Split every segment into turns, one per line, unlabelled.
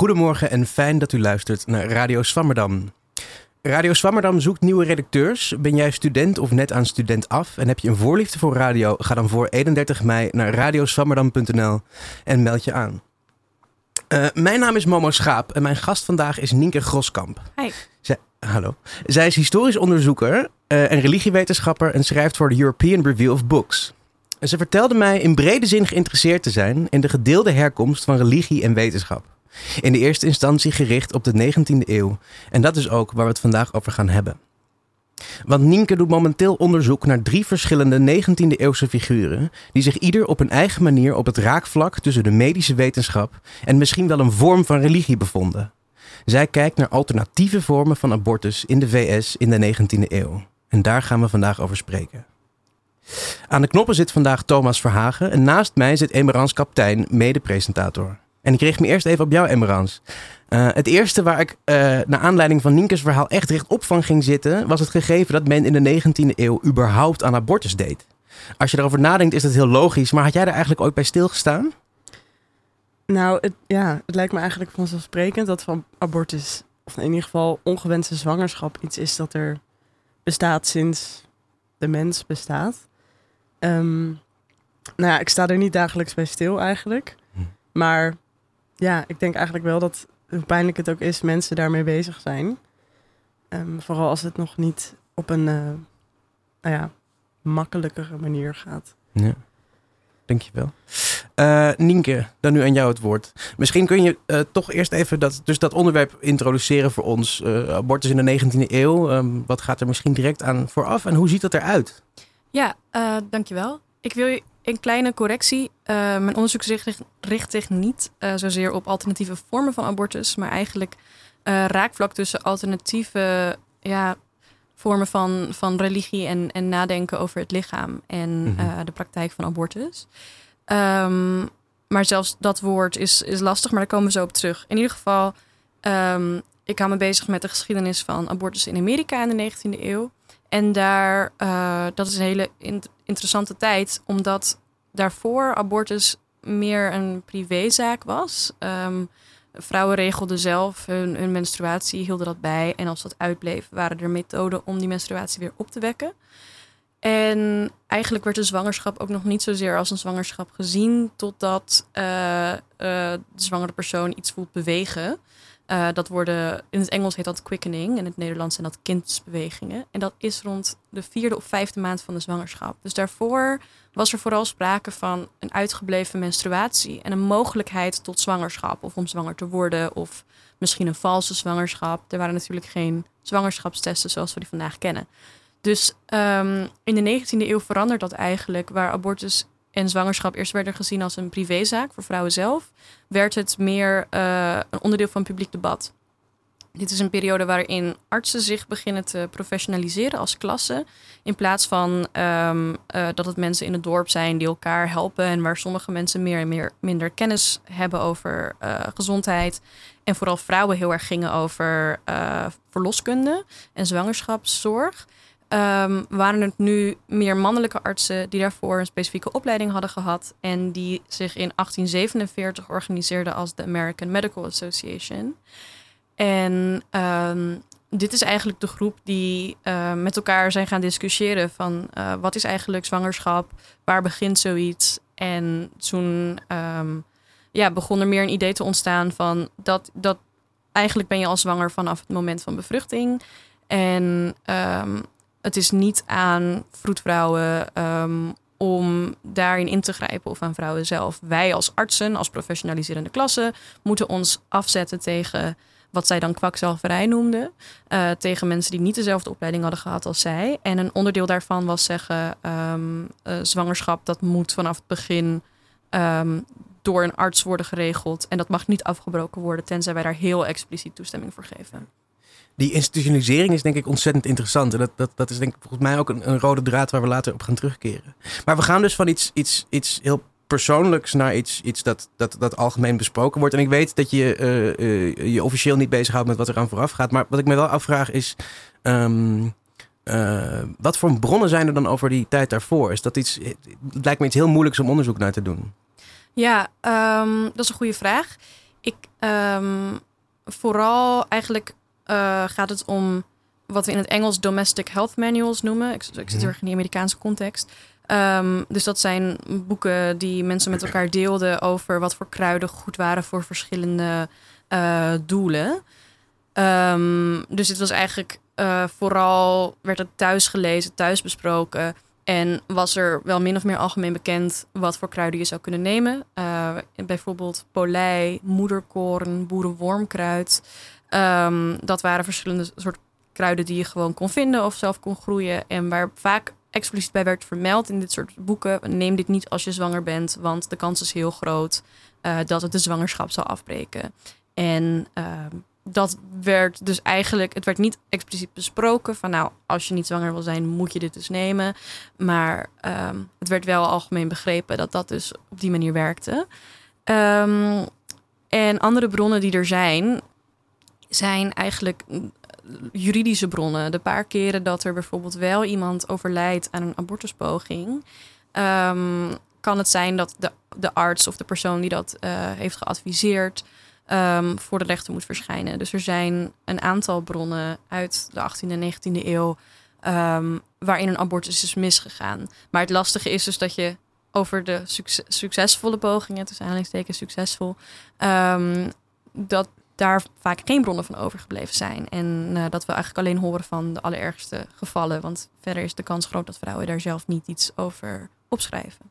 Goedemorgen en fijn dat u luistert naar Radio Swammerdam. Radio Swammerdam zoekt nieuwe redacteurs. Ben jij student of net aan student af en heb je een voorliefde voor radio? Ga dan voor 31 mei naar radioswammerdam.nl en meld je aan. Uh, mijn naam is Momo Schaap en mijn gast vandaag is Nienke Groskamp.
Hi.
Zij, hallo. Zij is historisch onderzoeker uh, en religiewetenschapper en schrijft voor de European Review of Books. En ze vertelde mij in brede zin geïnteresseerd te zijn in de gedeelde herkomst van religie en wetenschap. In de eerste instantie gericht op de 19e eeuw. En dat is ook waar we het vandaag over gaan hebben. Want Nienke doet momenteel onderzoek naar drie verschillende 19e eeuwse figuren, die zich ieder op een eigen manier op het raakvlak tussen de medische wetenschap en misschien wel een vorm van religie bevonden. Zij kijkt naar alternatieve vormen van abortus in de VS in de 19e eeuw. En daar gaan we vandaag over spreken. Aan de knoppen zit vandaag Thomas Verhagen en naast mij zit Emerans Kaptein, mede-presentator. En ik richt me eerst even op jou, Emerans. Uh, het eerste waar ik uh, naar aanleiding van Nienke's verhaal echt rechtop van ging zitten, was het gegeven dat men in de 19e eeuw überhaupt aan abortus deed. Als je erover nadenkt, is dat heel logisch, maar had jij daar eigenlijk ooit bij stilgestaan?
Nou, het, ja, het lijkt me eigenlijk vanzelfsprekend dat van abortus, of in ieder geval ongewenste zwangerschap, iets is dat er bestaat sinds de mens bestaat. Um, nou ja, ik sta er niet dagelijks bij stil eigenlijk. Hm. Maar ja, ik denk eigenlijk wel dat, hoe pijnlijk het ook is, mensen daarmee bezig zijn. Um, vooral als het nog niet op een, uh, nou ja, makkelijkere manier gaat.
Ja. Dankjewel. Uh, Nienke, dan nu aan jou het woord. Misschien kun je uh, toch eerst even dat, dus dat onderwerp introduceren voor ons. Uh, abortus in de 19e eeuw. Um, wat gaat er misschien direct aan vooraf en hoe ziet dat eruit?
Ja, uh, dankjewel. Ik wil je een kleine correctie. Uh, mijn onderzoek richt, zich niet uh, zozeer op alternatieve vormen van abortus, maar eigenlijk raakvlak tussen alternatieve ja, vormen van, van religie en, en nadenken over het lichaam en mm -hmm. de praktijk van abortus. Um, maar zelfs dat woord is, is lastig, maar daar komen we zo op terug. In ieder geval, um, ik hou me bezig met de geschiedenis van abortus in Amerika in de 19e eeuw. En daar, uh, dat is een hele in interessante tijd, omdat daarvoor abortus meer een privézaak was. Um, vrouwen regelden zelf hun, menstruatie, hielden dat bij. En als dat uitbleef, waren er methoden om die menstruatie weer op te wekken. En eigenlijk werd de zwangerschap ook nog niet zozeer als een zwangerschap gezien, totdat uh, de zwangere persoon iets voelt bewegen. Uh, dat worden, in het Engels heet dat quickening, in het Nederlands zijn dat kindsbewegingen. En dat is rond de vierde of vijfde maand van de zwangerschap. Dus daarvoor was er vooral sprake van een uitgebleven menstruatie en een mogelijkheid tot zwangerschap of om zwanger te worden of misschien een valse zwangerschap. Er waren natuurlijk geen zwangerschapstesten zoals we die vandaag kennen. Dus um, in de 19e eeuw verandert dat eigenlijk, waar abortus en zwangerschap eerst werden gezien als een privézaak voor vrouwen zelf, werd het meer uh, een onderdeel van publiek debat. Dit is een periode waarin artsen zich beginnen te professionaliseren als klasse. In plaats van um, uh, dat het mensen in het dorp zijn die elkaar helpen. En waar sommige mensen meer en meer, minder kennis hebben over uh, gezondheid. En vooral vrouwen heel erg gingen over verloskunde en zwangerschapszorg. Um, waren het nu meer mannelijke artsen die daarvoor een specifieke opleiding hadden gehad en die zich in 1847 organiseerden als de American Medical Association. En um, dit is eigenlijk de groep die uh, met elkaar zijn gaan discussiëren van uh, wat is eigenlijk zwangerschap, waar begint zoiets. En toen um, ja, begon er meer een idee te ontstaan van dat, dat eigenlijk ben je al zwanger vanaf het moment van bevruchting. En het is niet aan vroedvrouwen um, om daarin in te grijpen of aan vrouwen zelf. Wij als artsen, als professionaliserende klassen, moeten ons afzetten tegen wat zij dan kwakzalverij noemden. Uh, tegen mensen die niet dezelfde opleiding hadden gehad als zij. En een onderdeel daarvan was zeggen: um, uh, zwangerschap, dat moet vanaf het begin um, door een arts worden geregeld. En dat mag niet afgebroken worden, tenzij wij daar heel expliciet toestemming voor geven
die institutionalisering is denk ik ontzettend interessant. En dat, dat, dat is denk ik volgens mij ook een, een, rode draad waar we later op gaan terugkeren. Maar we gaan dus van iets, iets, iets heel persoonlijks naar iets, iets dat, dat, dat algemeen besproken wordt. En ik weet dat je uh, uh, je officieel niet bezighoudt met wat er aan vooraf gaat. Maar wat ik me wel afvraag is. Um, uh, wat voor bronnen zijn er dan over die tijd daarvoor? Is dat iets. Het lijkt me iets heel moeilijks om onderzoek naar te doen.
Ja, ehm, dat is een goede vraag. Ik, ehm, vooral eigenlijk eh, gaat het om wat we in het Engels domestic health manuals noemen. Ik, ik zit
Mhm.
heel erg in de Amerikaanse context. Ehm, dus dat zijn boeken die mensen met elkaar deelden over wat voor kruiden goed waren voor verschillende eh, doelen. Ehm, dus dit was eigenlijk eh, vooral, werd het thuis gelezen, thuis besproken. En was er wel min of meer algemeen bekend wat voor kruiden je zou kunnen nemen. Bijvoorbeeld polei, moederkoorn, boerenwormkruid. Ehm, dat waren verschillende soort kruiden die je gewoon kon vinden of zelf kon groeien. En waar vaak expliciet bij werd vermeld in dit soort boeken. Neem dit niet als je zwanger bent, want de kans is heel groot eh, dat het de zwangerschap zal afbreken. En ehm, dat werd dus eigenlijk, het werd niet expliciet besproken van nou, als je niet zwanger wil zijn, moet je dit dus nemen. Maar ehm, het werd wel algemeen begrepen dat dat dus op die manier werkte. En andere bronnen die er zijn, zijn eigenlijk mm, juridische bronnen. De paar keren dat er bijvoorbeeld wel iemand overlijdt aan een abortuspoging, ehm, kan het zijn dat de, de arts of de persoon die dat eh, heeft geadviseerd ehm, voor de rechter moet verschijnen. Dus er zijn een aantal bronnen uit de 18e en 19e eeuw ehm, waarin een abortus is misgegaan. Maar het lastige is dus dat je over de succes- succesvolle pogingen, tussen aanhalingstekens succesvol, dat daar vaak geen bronnen van overgebleven zijn. En eh, dat we eigenlijk alleen horen van de allerergste gevallen. Want verder is de kans groot dat vrouwen daar zelf niet iets over opschrijven.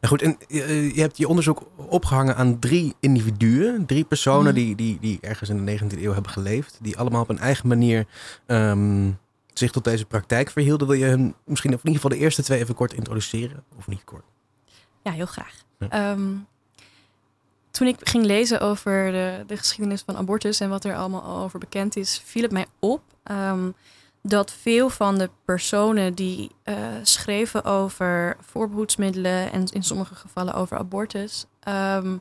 En goed, en eh, je hebt je onderzoek opgehangen aan drie individuen. Drie personen
Mhm.
die, die, die ergens in de 19e eeuw hebben geleefd. Die allemaal op een eigen manier ehm, zich tot deze praktijk verhielden. Wil je hun misschien of in ieder geval de eerste twee even kort introduceren? Of niet kort?
Ja, heel graag.
Ja.
Ehm, toen ik ging lezen over de, de geschiedenis van abortus en wat er allemaal al over bekend is, viel het mij op ehm, dat veel van de personen die eh, schreven over voorbehoedsmiddelen en in sommige gevallen over abortus, ehm,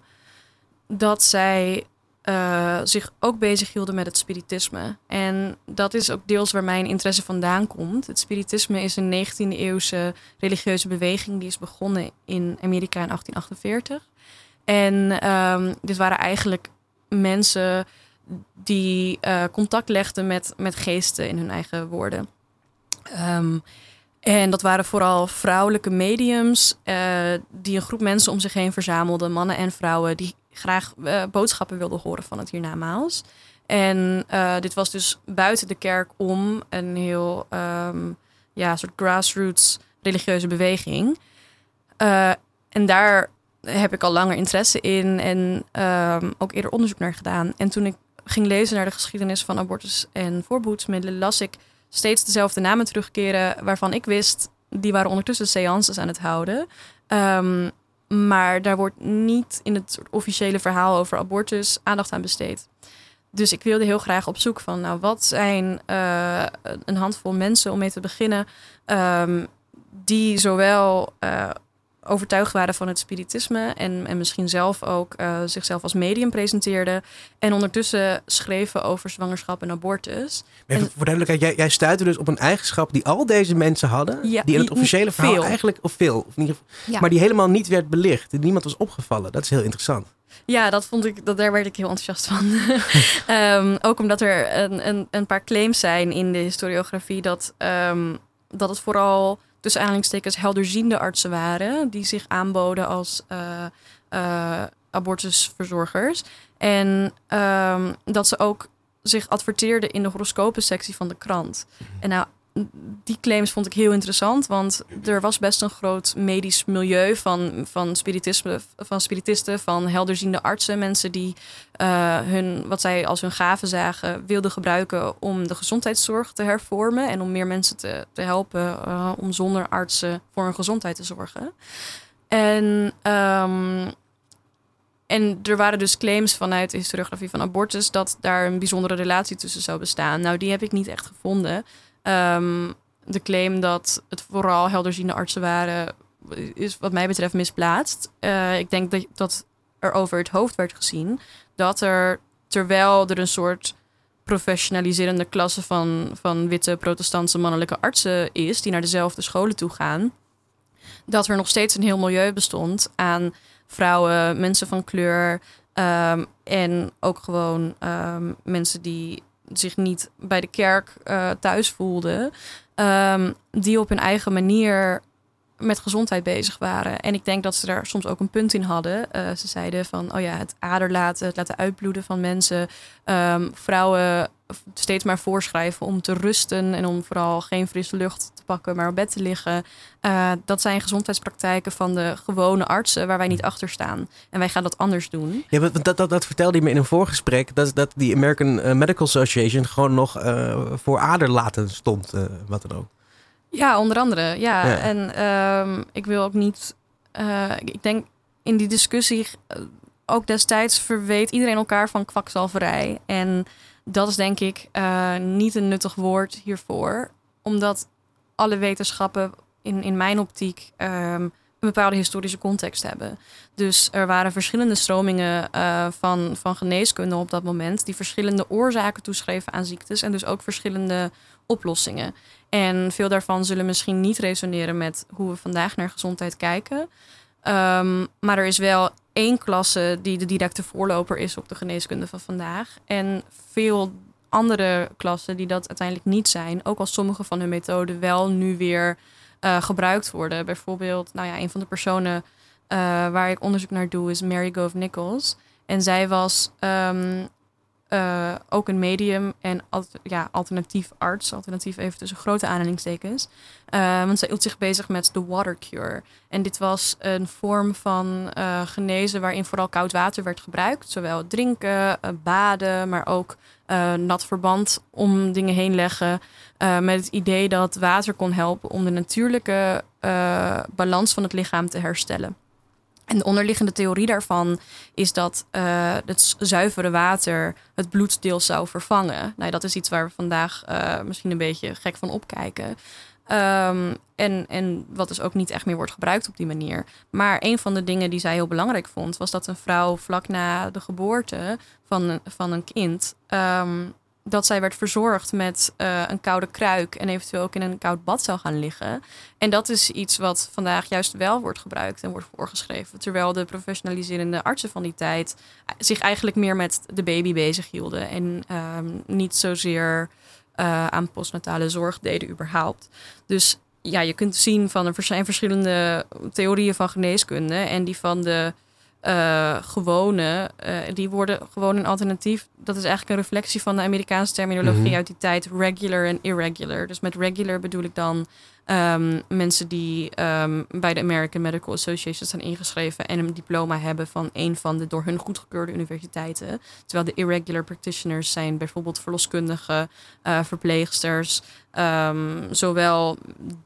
dat zij eh, zich ook bezig hielden met het spiritisme. En dat is ook deels waar mijn interesse vandaan komt. Het spiritisme is een 19e eeuwse religieuze beweging die is begonnen in Amerika in 1848. En ehm, dit waren eigenlijk mensen die eh, contact legden met, met geesten in hun eigen woorden. Ehm, en dat waren vooral vrouwelijke mediums eh, die een groep mensen om zich heen verzamelden, mannen en vrouwen, die graag eh, boodschappen wilden horen van het hiernamaals. En dit was dus buiten de kerk om een heel ehm, ja, soort grassroots religieuze beweging. En daar heb ik al langer interesse in en ehm, ook eerder onderzoek naar gedaan. En toen ik ging lezen naar de geschiedenis van abortus en voorbehoedsmiddelen, las ik steeds dezelfde namen terugkeren waarvan ik wist, die waren ondertussen seances aan het houden. Ehm, maar daar wordt niet in het officiële verhaal over abortus aandacht aan besteed. Dus ik wilde heel graag op zoek van, nou, wat zijn eh, een handvol mensen om mee te beginnen, ehm, die zowel eh, overtuigd waren van het spiritisme en, en misschien zelf ook eh, zichzelf als medium presenteerden en ondertussen schreven over zwangerschap en abortus.
Maar even
En-
voor duidelijkheid, jij, jij stuitte dus op een eigenschap die al deze mensen hadden.
Ja,
die in het officiële verhaal
veel.
eigenlijk, of veel, of geval,
Ja.
maar die helemaal niet werd belicht. Niemand was opgevallen. Dat is heel interessant.
Ja, dat vond ik, dat, daar werd ik heel enthousiast van. Ehm, ook omdat er een, een, een paar claims zijn in de historiografie dat, ehm, dat het vooral tussen aanhalingstekens helderziende artsen waren die zich aanboden als eh, eh, abortusverzorgers. En ehm, dat ze ook zich adverteerden in de horoscopensectie van de krant. En nou, die claims vond ik heel interessant, want er was best een groot medisch milieu van, van, spiritisme, van spiritisten, van helderziende artsen, mensen die eh, hun, wat zij als hun gaven zagen, wilden gebruiken om de gezondheidszorg te hervormen en om meer mensen te, te helpen eh, om zonder artsen voor hun gezondheid te zorgen. En, ehm, en er waren dus claims vanuit de historiografie van abortus dat daar een bijzondere relatie tussen zou bestaan. Nou, die heb ik niet echt gevonden. Ehm, de claim dat het vooral helderziende artsen waren, is wat mij betreft misplaatst. Eh, ik denk dat, dat er over het hoofd werd gezien dat er, terwijl er een soort professionaliserende klasse van, van witte protestantse mannelijke artsen is, die naar dezelfde scholen toe gaan, dat er nog steeds een heel milieu bestond aan vrouwen, mensen van kleur ehm, en ook gewoon ehm, mensen die zich niet bij de kerk uh, thuis voelden, ehm, die op hun eigen manier met gezondheid bezig waren. En ik denk dat ze daar soms ook een punt in hadden. Uh, ze zeiden van, oh ja, het ader laten, het laten uitbloeden van mensen. Um, vrouwen steeds maar voorschrijven om te rusten en om vooral geen frisse lucht te pakken, maar op bed te liggen. Uh, dat zijn gezondheidspraktijken van de gewone artsen waar wij niet achter staan. En wij gaan dat anders doen.
Ja, dat, dat, dat vertelde je me in een voorgesprek, dat, dat die American eh, Medical Association gewoon nog voor aderlaten stond, wat dan ook.
Ja, onder andere. Ja, ja. en um, ik wil ook niet. Uh, ik denk in die discussie ook destijds verweet iedereen elkaar van kwakzalverij. En dat is denk ik uh, niet een nuttig woord hiervoor, omdat alle wetenschappen in, in mijn optiek um, een bepaalde historische context hebben. Dus er waren verschillende stromingen uh, van, van geneeskunde op dat moment, die verschillende oorzaken toeschreven aan ziektes en dus ook verschillende oplossingen. En veel daarvan zullen misschien niet resoneren met hoe we vandaag naar gezondheid kijken. Um, maar er is wel één klasse die de directe voorloper is op de geneeskunde van vandaag. En veel andere klassen die dat uiteindelijk niet zijn. Ook als sommige van hun methoden wel nu weer uh, gebruikt worden. Bijvoorbeeld, nou ja, een van de personen uh, waar ik onderzoek naar doe is Mary Gove Nichols. En zij was um, uh, ook een medium en ja, alternatief arts. Alternatief even tussen grote aanhalingstekens. Uh, want zij hield zich bezig met de water cure. En dit was een vorm van uh, genezen waarin vooral koud water werd gebruikt. Zowel drinken, baden, maar ook nat verband om dingen heen leggen. met het idee dat water kon helpen om de natuurlijke balans van het lichaam te herstellen. En de onderliggende theorie daarvan is dat uh, het zuivere water het bloeddeel zou vervangen. Nou, dat is iets waar we vandaag uh, misschien een beetje gek van opkijken. Um, en, en wat dus ook niet echt meer wordt gebruikt op die manier. Maar een van de dingen die zij heel belangrijk vond, was dat een vrouw vlak na de geboorte van, van een kind um, dat zij werd verzorgd met uh, een koude kruik en eventueel ook in een koud bad zou gaan liggen. En dat is iets wat vandaag juist wel wordt gebruikt en wordt voorgeschreven. Terwijl de professionaliserende artsen van die tijd zich eigenlijk meer met de baby bezig hielden en um, niet zozeer uh, aan postnatale zorg deden überhaupt. Dus ja, je kunt zien van er zijn verschillende theorieën van geneeskunde en die van de uh, gewone, uh, die worden gewoon een alternatief. Dat is eigenlijk een reflectie van de Amerikaanse terminologie mm -hmm. uit die tijd, regular en irregular. Dus met regular bedoel ik dan um, mensen die um, bij de American Medical Association zijn ingeschreven en een diploma hebben van een van de door hun goedgekeurde universiteiten. Terwijl de irregular practitioners zijn bijvoorbeeld verloskundigen, uh, verpleegsters, um, zowel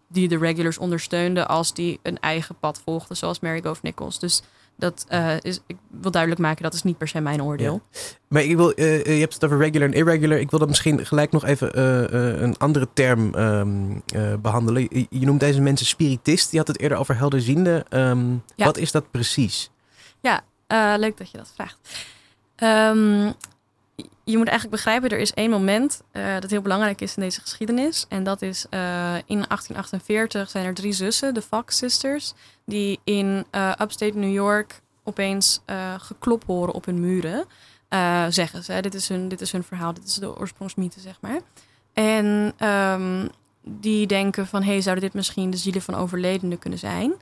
die de regulars ondersteunden als die een eigen pad volgden, zoals Mary Gove Nichols. Dus dat uh, is, ik wil duidelijk maken, dat is niet per se mijn oordeel.
Ja. Maar ik wil, uh, je hebt het over regular en irregular. Ik wil dat misschien gelijk nog even uh, een andere term um, behandelen. Je, je, noemt deze mensen spiritist. Die had het eerder over helderziende. Um, ja. Wat is dat precies?
Ja, leuk dat je dat vraagt. Um, je moet eigenlijk begrijpen, er is één moment uh, dat heel belangrijk is in deze geschiedenis. En dat is uh, in 1848 zijn er drie zussen, de Fox Sisters, die in uh, upstate New York opeens geklop horen op hun muren. zeggen ze, dit is, hun, dit is hun verhaal, dit is de oorsprongsmythe, zeg maar. En um, die denken van, hey, zouden dit misschien de zielen van overledenen kunnen zijn?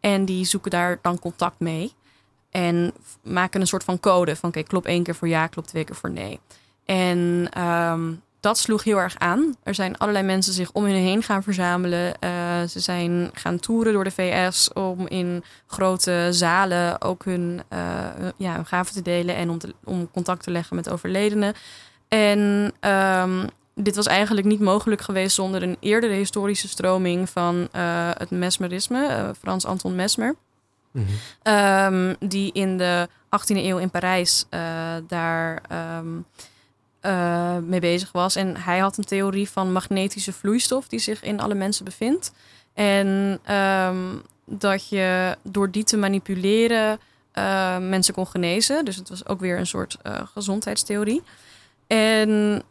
En die zoeken daar dan contact mee. En maken een soort van code van oké, okay, klop één keer voor ja, klop twee keer voor nee. En um, dat sloeg heel erg aan. Er zijn allerlei mensen zich om hun heen gaan verzamelen. Uh, ze zijn gaan toeren door de VS om in grote zalen ook hun, uh, ja, gaven te delen en om, om contact te leggen met overledenen. En um, dit was eigenlijk niet mogelijk geweest zonder een eerdere historische stroming van uh, het mesmerisme, Frans Anton Mesmer. Um, die in de 18e eeuw in Parijs uh, daar um, uh, mee bezig was. En hij had een theorie van magnetische vloeistof die zich in alle mensen bevindt. En um, dat je door die te manipuleren uh, mensen kon genezen. Dus het was ook weer een soort gezondheidstheorie. En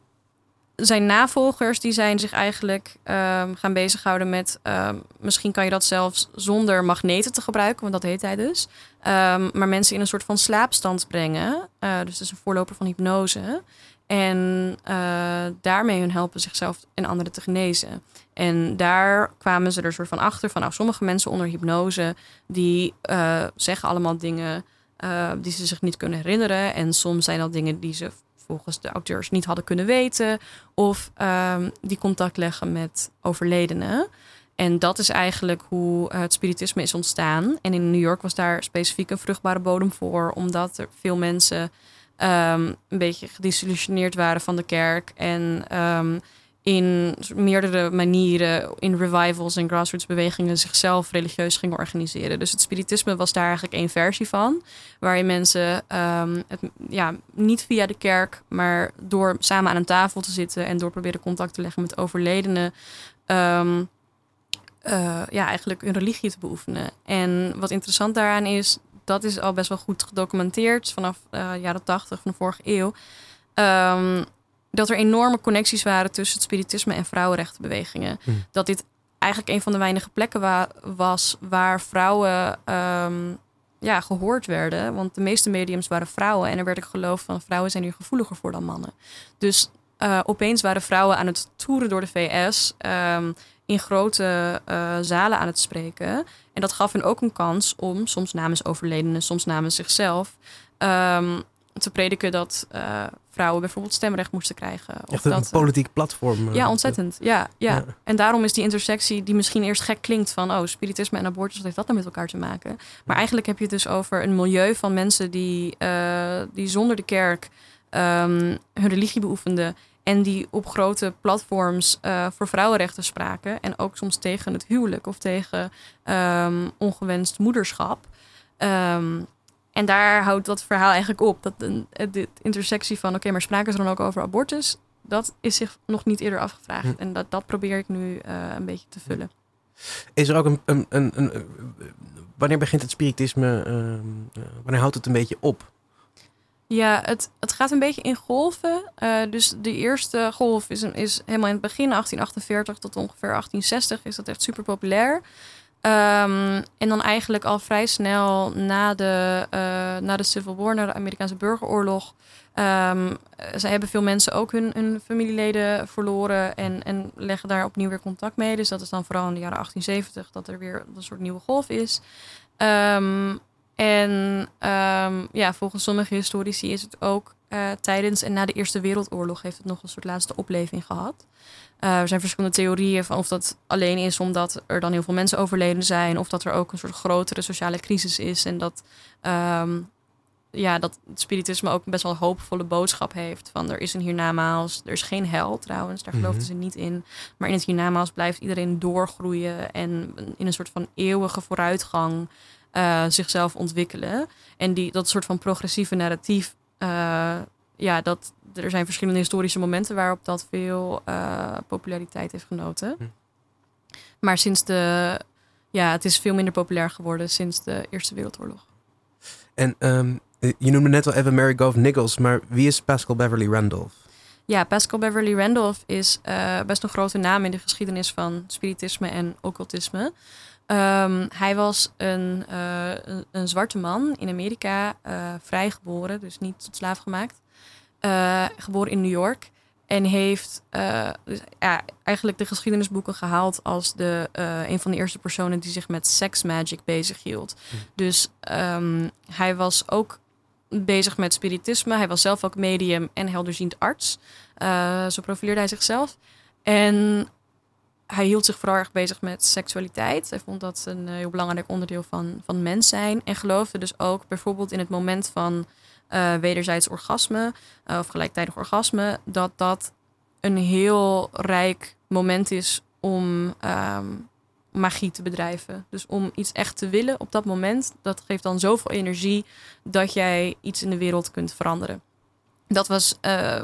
zijn navolgers die zijn zich eigenlijk ehm, gaan bezighouden met... ehm, misschien kan je dat zelfs zonder magneten te gebruiken, want dat heet hij dus. Ehm, maar mensen in een soort van slaapstand brengen. Eh, dus het is een voorloper van hypnose. En eh, daarmee hun helpen zichzelf en anderen te genezen. En daar kwamen ze er soort van achter van... Nou, sommige mensen onder hypnose... die eh, zeggen allemaal dingen die ze zich niet kunnen herinneren. En soms zijn dat dingen die ze volgens de auteurs niet hadden kunnen weten. Of ehm, die contact leggen met overledenen. En dat is eigenlijk hoe het spiritisme is ontstaan. En in New York was daar specifiek een vruchtbare bodem voor... omdat er veel mensen ehm, een beetje gedisillusioneerd waren van de kerk... en ehm, in meerdere manieren, in revivals en grassroots bewegingen, zichzelf religieus gingen organiseren. Dus het spiritisme was daar eigenlijk één versie van, waarin mensen ehm, het, ja, niet via de kerk, maar door samen aan een tafel te zitten en door proberen contact te leggen met overledenen, ehm, eh, ja, eigenlijk hun religie te beoefenen. En wat interessant daaraan is, dat is al best wel goed gedocumenteerd vanaf de jaren tachtig van de vorige eeuw. Ehm, dat er enorme connecties waren tussen het spiritisme en vrouwenrechtenbewegingen.
Hmm.
Dat dit eigenlijk een van de weinige plekken wa- was waar vrouwen ehm, ja, gehoord werden. Want de meeste mediums waren vrouwen. En er werd ook geloofd van vrouwen zijn hier gevoeliger voor dan mannen. Dus eh, opeens waren vrouwen aan het toeren door de VS. ehm, in grote eh, zalen aan het spreken. En dat gaf hen ook een kans om, soms namens overledenen, soms namens zichzelf, ehm, te prediken dat eh, vrouwen bijvoorbeeld stemrecht moesten krijgen. Of
Echt een
dat,
politiek platform. eh,
ja, ontzettend. Ja, ja.
Ja.
En daarom is die intersectie die misschien eerst gek klinkt van... oh, spiritisme en abortus, wat heeft dat nou met elkaar te maken? Maar eigenlijk heb je het dus over een milieu van mensen... die, eh, die zonder de kerk ehm, hun religie beoefenden... en die op grote platforms eh, voor vrouwenrechten spraken... en ook soms tegen het huwelijk of tegen ehm, ongewenst moederschap... Ehm, en daar houdt dat verhaal eigenlijk op. Dat de, de intersectie van, oké, maar spraken ze dan ook over abortus? Dat is zich nog niet eerder afgevraagd.
Hm.
En dat, dat probeer ik nu eh, een beetje te vullen.
Is er ook een... een, een, een- wanneer begint het spiritisme... ehm, eh, wanneer houdt het een beetje op?
Ja, het, het gaat een beetje in golven. Eh, dus de eerste golf is, is helemaal in het begin, 1848 tot ongeveer 1860, is dat echt super populair. Ehm, en dan eigenlijk al vrij snel na de, eh, na de Civil War, na de Amerikaanse burgeroorlog. eh, zij hebben veel mensen ook hun, familieleden verloren en, en leggen daar opnieuw weer contact mee. Dus dat is dan vooral in de jaren 1870 dat er weer een soort nieuwe golf is. Ehm, en ja, volgens sommige historici is het ook eh, tijdens en na de Eerste Wereldoorlog heeft het nog een soort laatste opleving gehad. Eh, er zijn verschillende theorieën van of dat alleen is omdat er dan heel veel mensen overleden zijn, of dat er ook een soort grotere sociale crisis is en dat, ehm, ja, dat het spiritisme ook best wel een hoopvolle boodschap heeft van er is een hiernamaals, er is geen hel trouwens, daar geloofden
Mhm.
ze niet in, maar in het hiernamaals blijft iedereen doorgroeien en in een soort van eeuwige vooruitgang eh, zichzelf ontwikkelen. En die, dat soort van progressieve narratief, eh, ja, dat, er zijn verschillende historische momenten waarop dat veel eh, populariteit heeft genoten.
Hm.
Maar sinds de, ja, het is veel minder populair geworden sinds de Eerste Wereldoorlog.
En ehm, eh, je noemde net al even Mary Gove Nichols, maar wie is Pascal Beverly Randolph?
Ja, Pascal Beverly Randolph is eh, best een grote naam in de geschiedenis van spiritisme en occultisme. Ehm, hij was een, een, een zwarte man in Amerika, eh, vrijgeboren, dus niet tot slaaf gemaakt. Eh, geboren in New York. En heeft eh, dus, ja, eigenlijk de geschiedenisboeken gehaald als de, eh, een van de eerste personen die zich met sex magic bezig hield.
Hm.
Dus ehm, hij was ook bezig met spiritisme. Hij was zelf ook medium en helderziend arts. Zo profileerde hij zichzelf. En hij hield zich vooral erg bezig met seksualiteit. Hij vond dat een heel belangrijk onderdeel van, van mens zijn. En geloofde dus ook bijvoorbeeld in het moment van eh, wederzijds orgasme eh, of gelijktijdig orgasme, dat dat een heel rijk moment is om ehm, magie te bedrijven. Dus om iets echt te willen op dat moment, dat geeft dan zoveel energie dat jij iets in de wereld kunt veranderen. Dat was eh,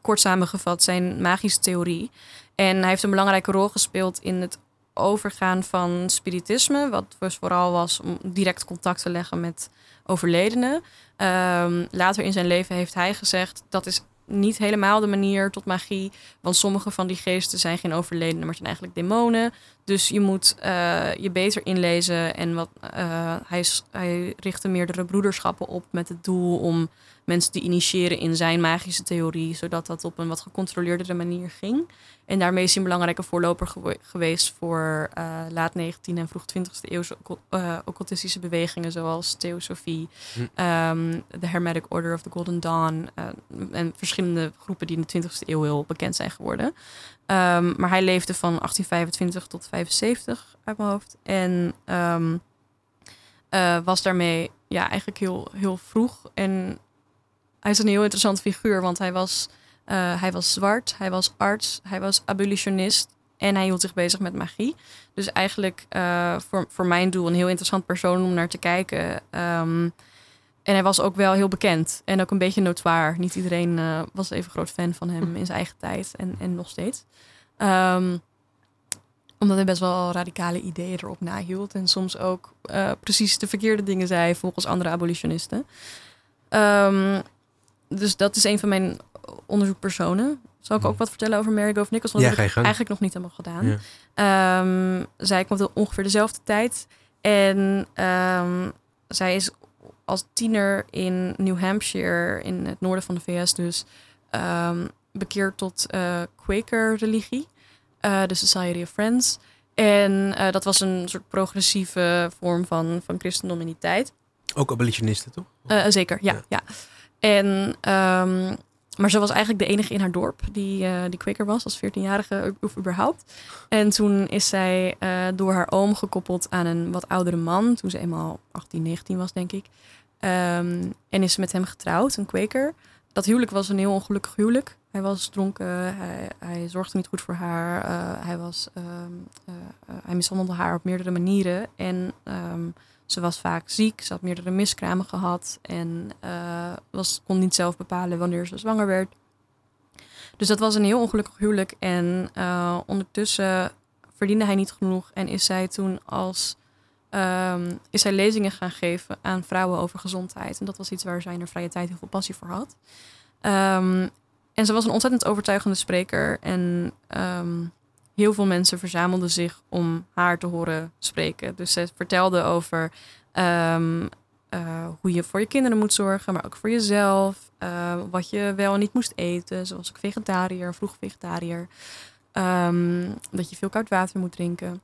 kort samengevat zijn magische theorie. En hij heeft een belangrijke rol gespeeld in het overgaan van spiritisme, wat dus vooral was om direct contact te leggen met overledenen. Ehm, later in zijn leven heeft hij gezegd dat is niet helemaal de manier tot magie. Want sommige van die geesten zijn geen overledenen, maar zijn eigenlijk demonen. Dus je moet eh, je beter inlezen. En wat, uh, hij, hij richtte meerdere broederschappen op met het doel om mensen te initiëren in zijn magische theorie, zodat dat op een wat gecontroleerdere manier ging. En daarmee is hij een belangrijke voorloper geweest voor uh, laat 19e en vroeg 20e eeuwse uh, occultistische bewegingen, zoals Theosofie, hm. um, de Hermetic Order of the Golden Dawn uh, en verschillende groepen die in de 20e eeuw heel bekend zijn geworden. Um, maar hij leefde van 1825 tot 75 uit mijn hoofd. En um, was daarmee ja, eigenlijk heel, heel vroeg en hij is een heel interessant figuur, want hij was, uh, hij was zwart, hij was arts, hij was abolitionist en hij hield zich bezig met magie. Dus eigenlijk uh, voor, voor mijn doel een heel interessant persoon om naar te kijken. Um, en hij was ook wel heel bekend en ook een beetje notoire. Niet iedereen uh, was even groot fan van hem in zijn eigen tijd en, en nog steeds. Um, omdat hij best wel radicale ideeën erop nahield. En soms ook precies de verkeerde dingen zei volgens andere abolitionisten. Um, dus dat is een van mijn onderzoekpersonen. Zal ik ook wat vertellen over Mary Gove Nichols? Want
ja,
dat heb ik eigenlijk nog niet helemaal gedaan. Ja. Um, zij komt ongeveer dezelfde tijd. En um, zij is als tiener in New Hampshire, in het noorden van de VS dus, um, bekeerd tot uh, Quaker-religie. Uh, de Society of Friends. En uh, dat was een soort progressieve vorm van, van christendom in die tijd.
Ook abolitionisten, toch?
zeker, ja. ja. ja. En, um, maar ze was eigenlijk de enige in haar dorp die, uh, die kweker was, als 14-jarige of überhaupt. En toen is zij uh, door haar oom gekoppeld aan een wat oudere man, toen ze eenmaal 18, 19 was, denk ik. Um, en is ze met hem getrouwd, een kweker. Dat huwelijk was een heel ongelukkig huwelijk. Hij was dronken, hij, hij zorgde niet goed voor haar, uh, hij, was, um, hij mishandelde haar op meerdere manieren. En ze was vaak ziek, ze had meerdere miskramen gehad en uh, was, kon niet zelf bepalen wanneer ze zwanger werd. Dus dat was een heel ongelukkig huwelijk. En uh, ondertussen verdiende hij niet genoeg en is zij toen als um, is zij lezingen gaan geven aan vrouwen over gezondheid. En dat was iets waar zij in haar vrije tijd heel veel passie voor had. Um, en ze was een ontzettend overtuigende spreker. En um, heel veel mensen verzamelden zich om haar te horen spreken. Dus ze vertelde over um, uh, hoe je voor je kinderen moet zorgen, maar ook voor jezelf. Uh, wat je wel en niet moest eten. Zoals ook vegetariër, vroeg vegetariër. Um, dat je veel koud water moet drinken.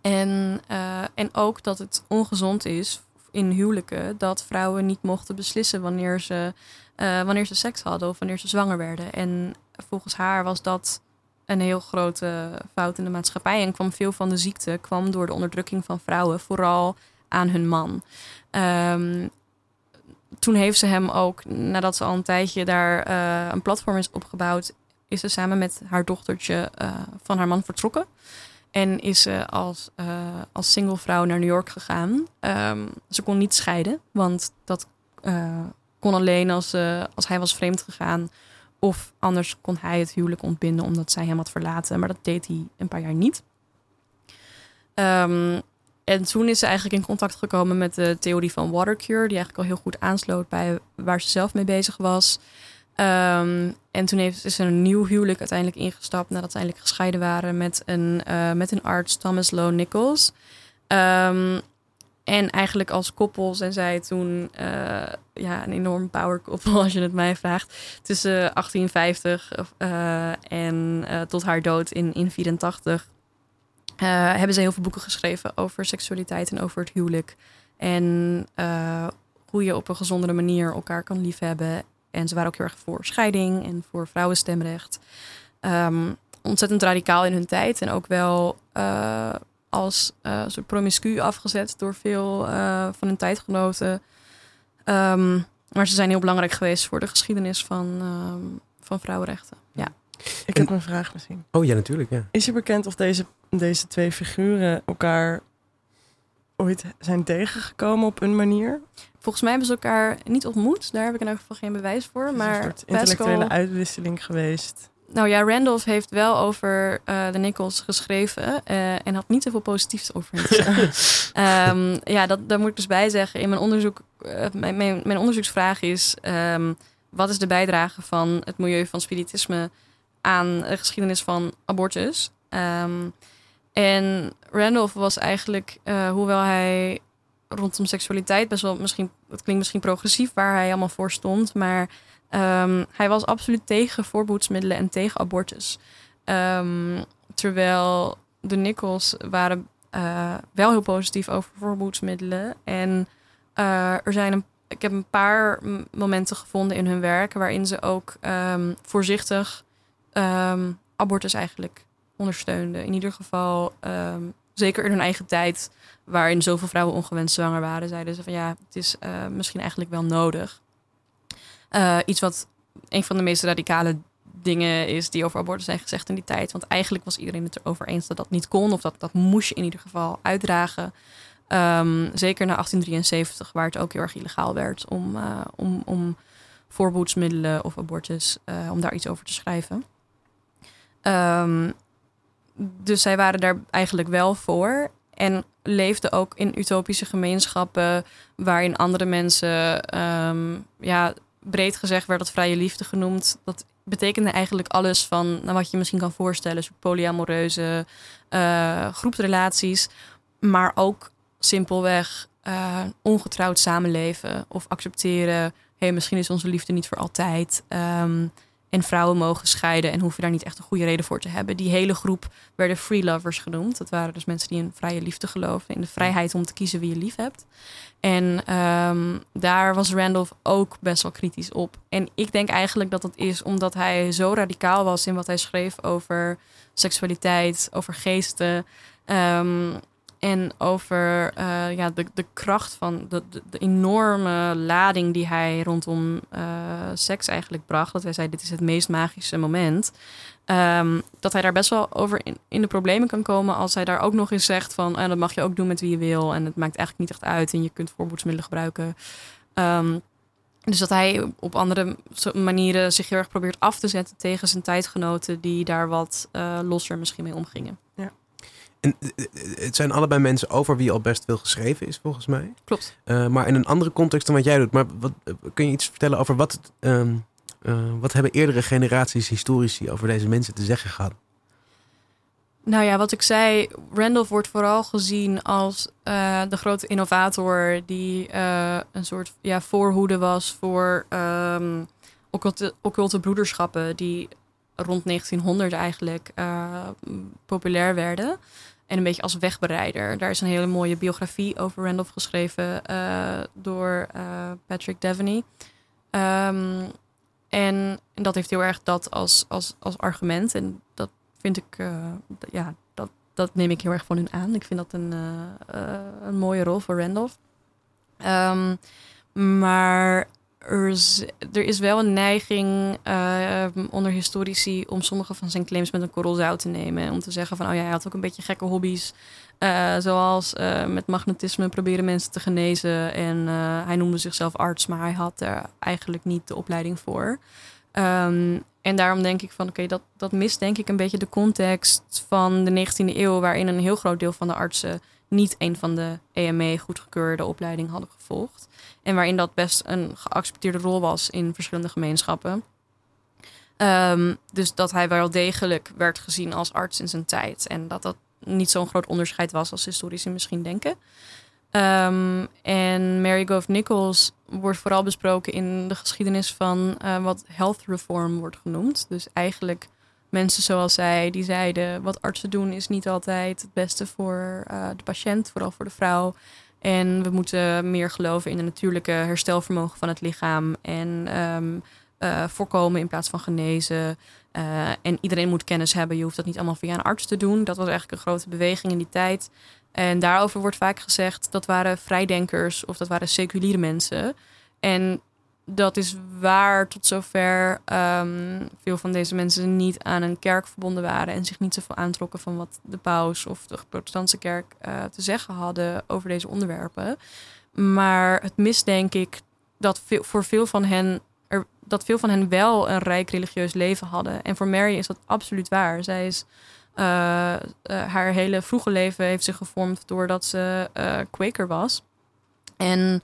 En, uh, en ook dat het ongezond is in huwelijken dat vrouwen niet mochten beslissen wanneer ze, wanneer ze seks hadden of wanneer ze zwanger werden. En volgens haar was dat een heel grote fout in de maatschappij. En kwam veel van de ziekte kwam door de onderdrukking van vrouwen, vooral aan hun man. Um, toen heeft ze hem ook, nadat ze al een tijdje daar uh, een platform is opgebouwd, is ze samen met haar dochtertje uh, van haar man vertrokken. En is ze als, uh, als single vrouw naar New York gegaan. Um, ze kon niet scheiden, want dat kon alleen als, als hij was vreemd gegaan of anders kon hij het huwelijk ontbinden omdat zij hem had verlaten. Maar dat deed hij een paar jaar niet. Um, en toen is ze eigenlijk in contact gekomen met de theorie van watercure, die eigenlijk al heel goed aansloot bij waar ze zelf mee bezig was. Um, en toen heeft, is ze een nieuw huwelijk uiteindelijk ingestapt nadat ze eindelijk gescheiden waren met een, uh, met een arts, Thomas Lowe Nichols. Um, en eigenlijk als koppel zijn zij toen uh, ja, een enorm power koppel, als je het mij vraagt. Tussen 1850 uh, en uh, tot haar dood in 1984 hebben ze heel veel boeken geschreven over seksualiteit en over het huwelijk. En hoe je op een gezondere manier elkaar kan liefhebben. En ze waren ook heel erg voor scheiding en voor vrouwenstemrecht. Um, ontzettend radicaal in hun tijd en ook wel als uh, soort promiscu afgezet door veel uh, van hun tijdgenoten. Um, maar ze zijn heel belangrijk geweest voor de geschiedenis van, um, van vrouwenrechten. Ja.
Ik heb een vraag misschien.
Oh ja, natuurlijk. Ja.
Is je bekend of deze, deze twee figuren elkaar ooit zijn tegengekomen op een manier?
Volgens mij hebben ze elkaar niet ontmoet. Daar heb ik in elk geval geen bewijs voor. Maar een
soort intellectuele uitwisseling geweest.
Nou ja, Randolph heeft wel over uh, de Nichols geschreven uh, en had niet zoveel positiefs over um, ja, dat, daar moet ik dus bij zeggen. In mijn onderzoek, uh, mijn, mijn, mijn, onderzoeksvraag is: um, wat is de bijdrage van het milieu van spiritisme aan de geschiedenis van abortus? Ehm, en Randolph was eigenlijk, hoewel hij rondom seksualiteit best wel misschien, het klinkt misschien progressief waar hij allemaal voor stond, maar um, hij was absoluut tegen voorboedsmiddelen en tegen abortus. Um, terwijl de Nichols waren uh, wel heel positief over voorboedsmiddelen. En uh, er zijn een, ik heb een paar momenten gevonden in hun werk waarin ze ook um, voorzichtig abortus eigenlijk ondersteunden. In ieder geval, zeker in hun eigen tijd, waarin zoveel vrouwen ongewenst zwanger waren, zeiden ze van ja, het is uh, misschien eigenlijk wel nodig. Uh, iets wat een van de meest radicale dingen is die over abortus zijn gezegd in die tijd. Want eigenlijk was iedereen het erover eens dat dat niet kon. Of dat, dat moest je in ieder geval uitdragen. Um, zeker na 1873, waar het ook heel erg illegaal werd om, uh, om, om voorboedsmiddelen of abortus, uh, om daar iets over te schrijven. Um, dus zij waren daar eigenlijk wel voor. En leefden ook in utopische gemeenschappen waarin andere mensen, um, ja, breed gezegd werd dat vrije liefde genoemd. Dat betekende eigenlijk alles van nou, wat je misschien kan voorstellen. Polyamoreuze uh, groepsrelaties. Maar ook simpelweg uh, ongetrouwd samenleven. Of accepteren, hey, misschien is onze liefde niet voor altijd. Um, en vrouwen mogen scheiden en hoeven daar niet echt een goede reden voor te hebben. Die hele groep werden free lovers genoemd. Dat waren dus mensen die in vrije liefde geloven. In de vrijheid om te kiezen wie je lief hebt. En um, daar was Randolph ook best wel kritisch op. En ik denk eigenlijk dat dat is omdat hij zo radicaal was in wat hij schreef over seksualiteit, over geesten. Um, en over uh, ja, de, de kracht van de, de, enorme lading die hij rondom uh, seks eigenlijk bracht. Dat hij zei, dit is het meest magische moment. Um, dat hij daar best wel over in, de problemen kan komen als hij daar ook nog eens zegt van... Uh, dat mag je ook doen met wie je wil en het maakt eigenlijk niet echt uit en je kunt voorboedsmiddelen gebruiken. Um, dus dat hij op andere manieren zich heel erg probeert af te zetten tegen zijn tijdgenoten... die daar wat losser misschien mee omgingen.
En eh, eh, het zijn allebei mensen over wie al best veel geschreven is, volgens mij.
Klopt.
Uh, maar in een andere context dan wat jij doet. Maar wat, kun je iets vertellen over wat, uh, wat hebben eerdere generaties historici over deze mensen te zeggen gehad?
Nou ja, wat ik zei, Randolph wordt vooral gezien als de grote innovator die een soort ja, voorhoede was voor um, occulte, occulte broederschappen die rond 1900 eigenlijk populair werden. En een beetje als wegbereider. Daar is een hele mooie biografie over Randolph geschreven uh, door uh, Patrick Devaney. Um, en, en, dat heeft heel erg dat als, als, als argument. En dat vind ik, uh, ja, dat, dat neem ik heel erg van hun aan. Ik vind dat een, een mooie rol voor Randolph. Um, maar er is, er is wel een neiging uh, onder historici om sommige van zijn claims met een korrel zout te nemen. Om te zeggen van, oh ja, hij had ook een beetje gekke hobby's. Uh, zoals uh, met magnetisme proberen mensen te genezen. En hij noemde zichzelf arts, maar hij had er eigenlijk niet de opleiding voor. Um, en daarom denk ik van, oké, dat, dat mist denk ik een beetje de context van de 19e eeuw... waarin een heel groot deel van de artsen niet een van de EME goedgekeurde opleiding hadden gevolgd. En waarin dat best een geaccepteerde rol was in verschillende gemeenschappen. Um, dus dat hij wel degelijk werd gezien als arts in zijn tijd. En dat dat niet zo'n groot onderscheid was als historici misschien denken. Um, en Mary Gove Nichols wordt vooral besproken in de geschiedenis van uh, wat health reform wordt genoemd. Dus eigenlijk mensen zoals zij die zeiden: wat artsen doen is niet altijd het beste voor uh, de patiënt, vooral voor de vrouw. En we moeten meer geloven in de natuurlijke herstelvermogen van het lichaam. En um, uh, voorkomen in plaats van genezen. Uh, en iedereen moet kennis hebben. Je hoeft dat niet allemaal via een arts te doen. Dat was eigenlijk een grote beweging in die tijd. En daarover wordt vaak gezegd dat waren vrijdenkers of dat waren seculiere mensen. En dat is waar tot zover um, veel van deze mensen niet aan een kerk verbonden waren en zich niet zoveel aantrokken van wat de paus of de protestantse kerk uh, te zeggen hadden over deze onderwerpen. Maar het mist denk ik dat veel, voor veel van hen er, dat veel van hen wel een rijk religieus leven hadden. En voor Mary is dat absoluut waar. Zij is uh, uh, haar hele vroege leven heeft zich gevormd doordat ze Quaker was. En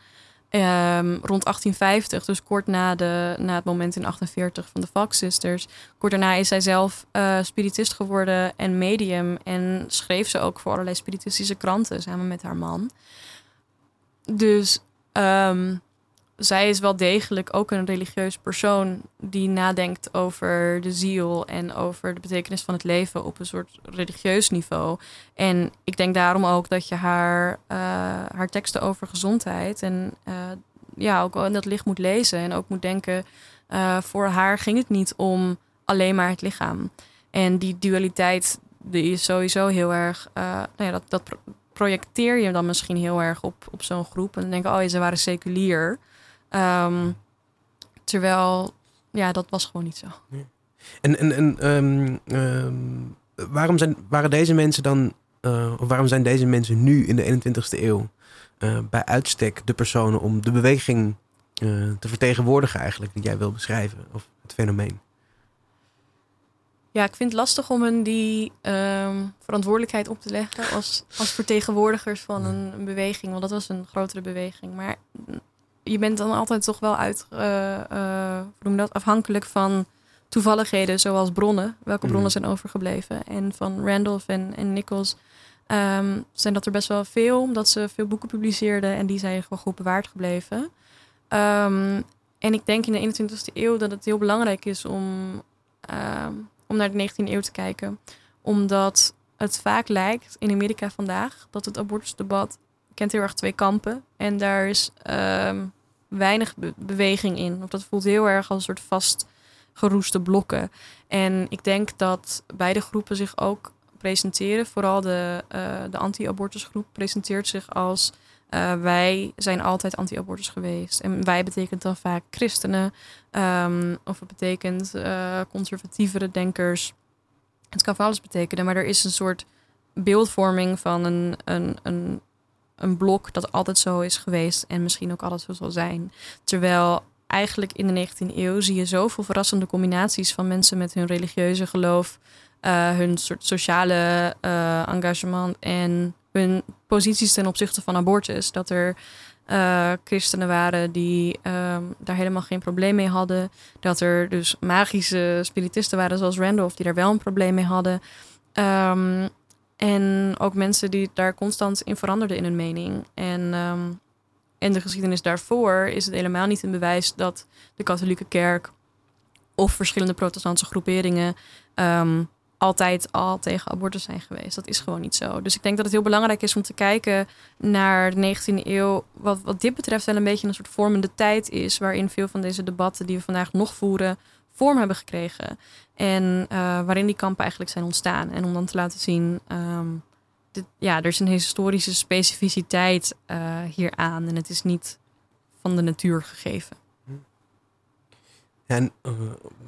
Ehm, rond 1850, dus kort na, de, na het moment in 48 van de Fox Sisters. Kort daarna is zij zelf uh, spiritist geworden en medium. En schreef ze ook voor allerlei spiritistische kranten samen met haar man. Dus ehm, zij is wel degelijk ook een religieus persoon die nadenkt over de ziel en over de betekenis van het leven op een soort religieus niveau. En ik denk daarom ook dat je haar, uh, haar teksten over gezondheid en uh, ja, ook in dat licht moet lezen en ook moet denken. Uh, voor haar ging het niet om alleen maar het lichaam. En die dualiteit die is sowieso heel erg. nou ja, dat, dat projecteer je dan misschien heel erg op, op zo'n groep. En dan denk je, oh, ze waren seculier. Um, terwijl, ja, dat was gewoon niet zo.
En, en, en um, um, waarom zijn, waren deze mensen dan, uh, of waarom zijn deze mensen nu in de 21ste eeuw uh, bij uitstek de personen om de beweging uh, te vertegenwoordigen eigenlijk, die jij wil beschrijven, of het fenomeen?
Ja, ik vind het lastig om hen die um, verantwoordelijkheid op te leggen als, als vertegenwoordigers van een, een, beweging. Want dat was een grotere beweging. Maar je bent dan altijd toch wel uit, uh, uh, noem dat, afhankelijk van toevalligheden zoals bronnen. Welke mm. bronnen zijn overgebleven? En van Randolph en, en Nichols um, zijn dat er best wel veel, omdat ze veel boeken publiceerden en die zijn gewoon goed bewaard gebleven. Um, en ik denk in de 21ste eeuw dat het heel belangrijk is om, um, om naar de 19e eeuw te kijken. Omdat het vaak lijkt in Amerika vandaag dat het abortusdebat kent heel erg twee kampen. En daar is um, weinig beweging in. Of dat voelt heel erg als een soort vastgeroeste blokken. En ik denk dat beide groepen zich ook presenteren. Vooral de, uh, de anti-abortusgroep presenteert zich als uh, wij zijn altijd anti-abortus geweest. En wij betekent dan vaak christenen. Um, of het betekent uh, conservatievere denkers. Het kan van alles betekenen, maar er is een soort beeldvorming van een, een, een een blok dat altijd zo is geweest en misschien ook altijd zo zal zijn. Terwijl eigenlijk in de 19e eeuw zie je zoveel verrassende combinaties van mensen met hun religieuze geloof, uh, hun soort sociale uh, engagement en hun posities ten opzichte van abortus. Dat er uh, christenen waren die um, daar helemaal geen probleem mee hadden. Dat er dus magische spiritisten waren zoals Randolph die daar wel een probleem mee hadden. Um, en ook mensen die daar constant in veranderden in hun mening. En um, in de geschiedenis daarvoor is het helemaal niet een bewijs dat de katholieke kerk of verschillende protestantse groeperingen um, altijd al tegen abortus zijn geweest. Dat is gewoon niet zo. Dus ik denk dat het heel belangrijk is om te kijken naar de 19e eeuw. Wat, wat dit betreft wel een beetje een soort vormende tijd is. Waarin veel van deze debatten die we vandaag nog voeren vorm hebben gekregen. En uh, waarin die kampen eigenlijk zijn ontstaan. En om dan te laten zien, um, dit, ja, er is een historische specificiteit uh, hieraan. En het is niet van de natuur gegeven.
En uh,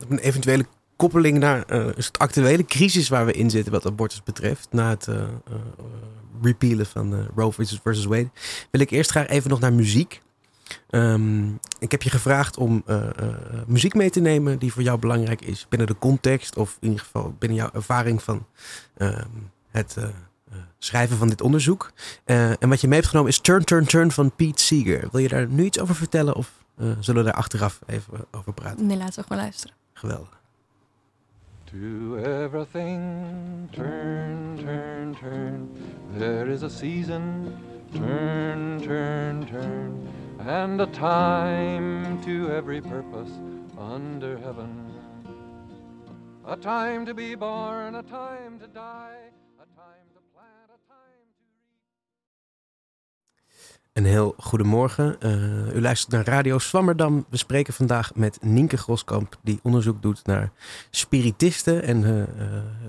een eventuele koppeling naar uh, het actuele crisis waar we in zitten wat abortus betreft. Na het uh, repealen van Roe versus Wade. Wil ik eerst graag even nog naar muziek. Um, ik heb je gevraagd om uh, uh, muziek mee te nemen die voor jou belangrijk is binnen de context of in ieder geval binnen jouw ervaring van uh, het uh, schrijven van dit onderzoek. en wat je mee hebt genomen is Turn, Turn, Turn van Pete Seeger. Wil je daar nu iets over vertellen of zullen we daar achteraf even over praten?
Nee, laten we gewoon luisteren.
Geweldig.
To everything, turn, turn, turn. There is a season, turn, turn, turn. And a time to every purpose under heaven. A time to be born, a time to die, a time to plant, a time to.
Een heel goedemorgen. Uh, u luistert naar Radio Swammerdam. We spreken vandaag met Nienke Groskamp, die onderzoek doet naar spiritisten en uh,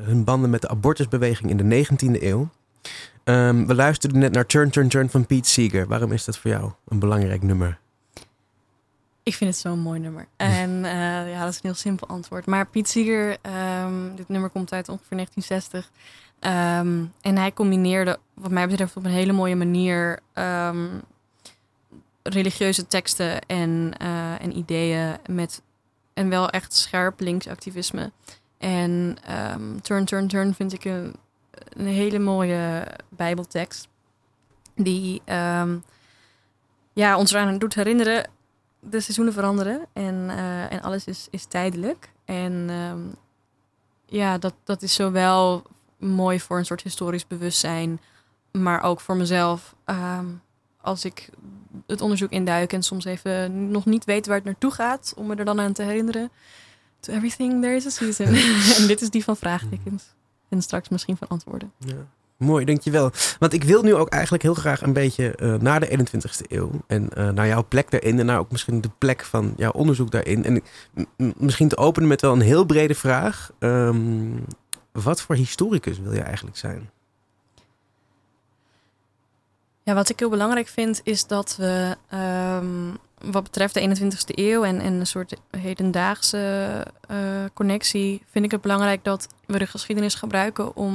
hun banden met de abortusbeweging in de 19e eeuw. Um, we luisterden net naar Turn, Turn, Turn van Pete Seeger. Waarom is dat voor jou een belangrijk nummer?
Ik vind het zo'n mooi nummer. En uh, ja, dat is een heel simpel antwoord. Maar Pete Seeger, um, dit nummer komt uit ongeveer 1960. Um, en hij combineerde, wat mij betreft, op een hele mooie manier religieuze teksten en, uh, en ideeën met een wel echt scherp linksactivisme. En Turn, Turn, Turn vind ik een een hele mooie Bijbeltekst. Die um, ja, ons eraan doet herinneren. De seizoenen veranderen en, eh, en alles is, is tijdelijk. En ehm, ja, dat, dat is zowel mooi voor een soort historisch bewustzijn, maar ook voor mezelf. Ehm, als ik het onderzoek induik en soms even nog niet weet waar het naartoe gaat, om me er dan aan te herinneren. To everything there is a season. en dit is die van vraagtekens. En straks misschien van antwoorden.
Ja. Mooi, dankjewel. Want ik wil nu ook eigenlijk heel graag een beetje uh, naar de 21ste eeuw. En uh, naar jouw plek daarin. En naar ook misschien de plek van jouw onderzoek daarin. En misschien te openen met wel een heel brede vraag. Um, wat voor historicus wil je eigenlijk zijn?
Ja, wat ik heel belangrijk vind is dat we um, wat betreft de 21ste eeuw en, en een soort hedendaagse uh, connectie, vind ik het belangrijk dat we de geschiedenis gebruiken om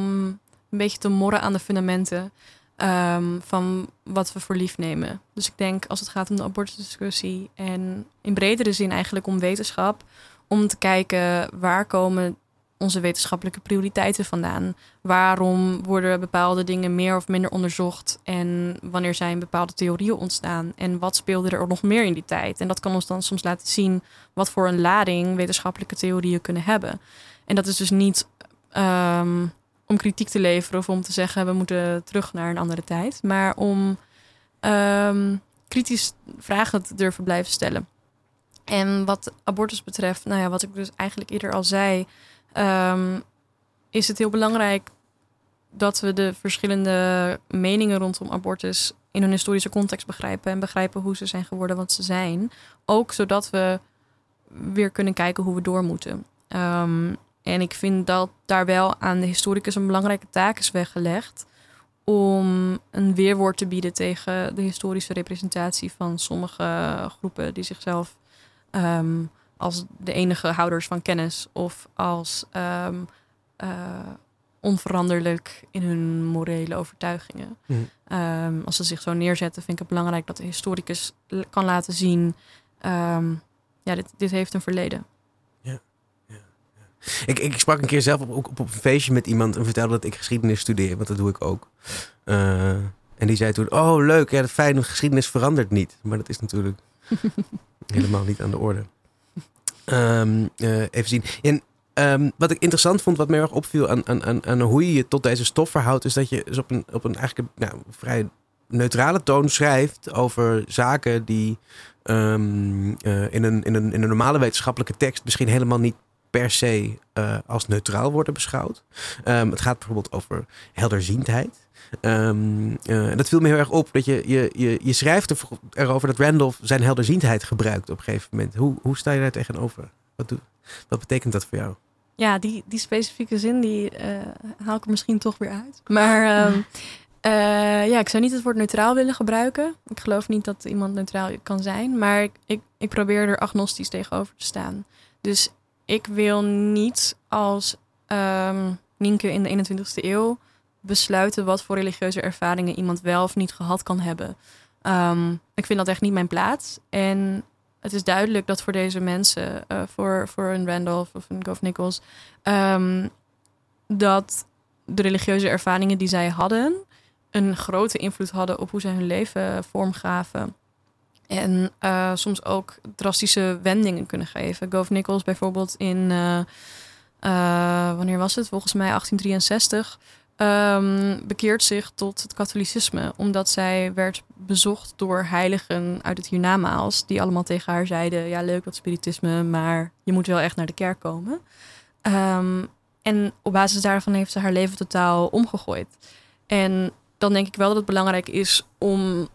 een beetje te morren aan de fundamenten um, van wat we voor lief nemen. Dus ik denk als het gaat om de abortusdiscussie en in bredere zin eigenlijk om wetenschap, om te kijken waar komen onze wetenschappelijke prioriteiten vandaan? Waarom worden bepaalde dingen meer of minder onderzocht? En wanneer zijn bepaalde theorieën ontstaan? En wat speelde er nog meer in die tijd? En dat kan ons dan soms laten zien wat voor een lading wetenschappelijke theorieën kunnen hebben. En dat is dus niet um, om kritiek te leveren of om te zeggen we moeten terug naar een andere tijd, maar om um, kritisch vragen te durven blijven stellen. En wat abortus betreft, nou ja, wat ik dus eigenlijk eerder al zei, um, is het heel belangrijk dat we de verschillende meningen rondom abortus in hun historische context begrijpen en begrijpen hoe ze zijn geworden wat ze zijn. Ook zodat we weer kunnen kijken hoe we door moeten. En ik vind dat daar wel aan de historicus een belangrijke taak is weggelegd om een weerwoord te bieden tegen de historische representatie van sommige groepen die zichzelf um, als de enige houders van kennis of als um, uh, onveranderlijk in hun morele overtuigingen. Mm. Um, als ze zich zo neerzetten, vind ik het belangrijk dat de historicus kan laten zien: ja, dit, dit heeft een verleden.
Ik, ik sprak een keer zelf op, op, op een feestje met iemand en vertelde dat ik geschiedenis studeer, want dat doe ik ook. Uh, en die zei toen: Oh, leuk, ja, fijn, geschiedenis verandert niet. Maar dat is natuurlijk helemaal niet aan de orde. Um, uh, even zien. En um, wat ik interessant vond, wat mij erg opviel aan, aan, aan, aan, hoe je je tot deze stof verhoudt, is dat je dus op een, op een eigenlijk nou, vrij neutrale toon schrijft over zaken die um, uh, in, een, in, een, in een normale wetenschappelijke tekst misschien helemaal niet per se uh, als neutraal worden beschouwd. Um, het gaat bijvoorbeeld over helderziendheid. Um, uh, dat viel me heel erg op dat je, je, je, je schrijft er, erover dat Randolph zijn helderziendheid gebruikt op een gegeven moment. Hoe, hoe sta je daar tegenover? Wat, doe, wat betekent dat voor jou?
Ja, die, die specifieke zin die uh, haal ik er misschien toch weer uit. Maar um, uh, ja, ik zou niet het woord neutraal willen gebruiken. Ik geloof niet dat iemand neutraal kan zijn. Maar ik, ik, ik probeer er agnostisch tegenover te staan. Dus ik wil niet als um, Nienke in de 21ste eeuw besluiten wat voor religieuze ervaringen iemand wel of niet gehad kan hebben. Um, ik vind dat echt niet mijn plaats. En het is duidelijk dat voor deze mensen, uh, voor, voor een Randolph of een Gov Nichols, um, dat de religieuze ervaringen die zij hadden, een grote invloed hadden op hoe zij hun leven vormgaven. En uh, soms ook drastische wendingen kunnen geven. Gov Nichols bijvoorbeeld in, uh, uh, wanneer was het? Volgens mij 1863 um, bekeert zich tot het katholicisme. Omdat zij werd bezocht door heiligen uit het hiernamaals. Die allemaal tegen haar zeiden, ja leuk dat spiritisme, maar je moet wel echt naar de kerk komen. Um, en op basis daarvan heeft ze haar leven totaal omgegooid. En dan denk ik wel dat het belangrijk is om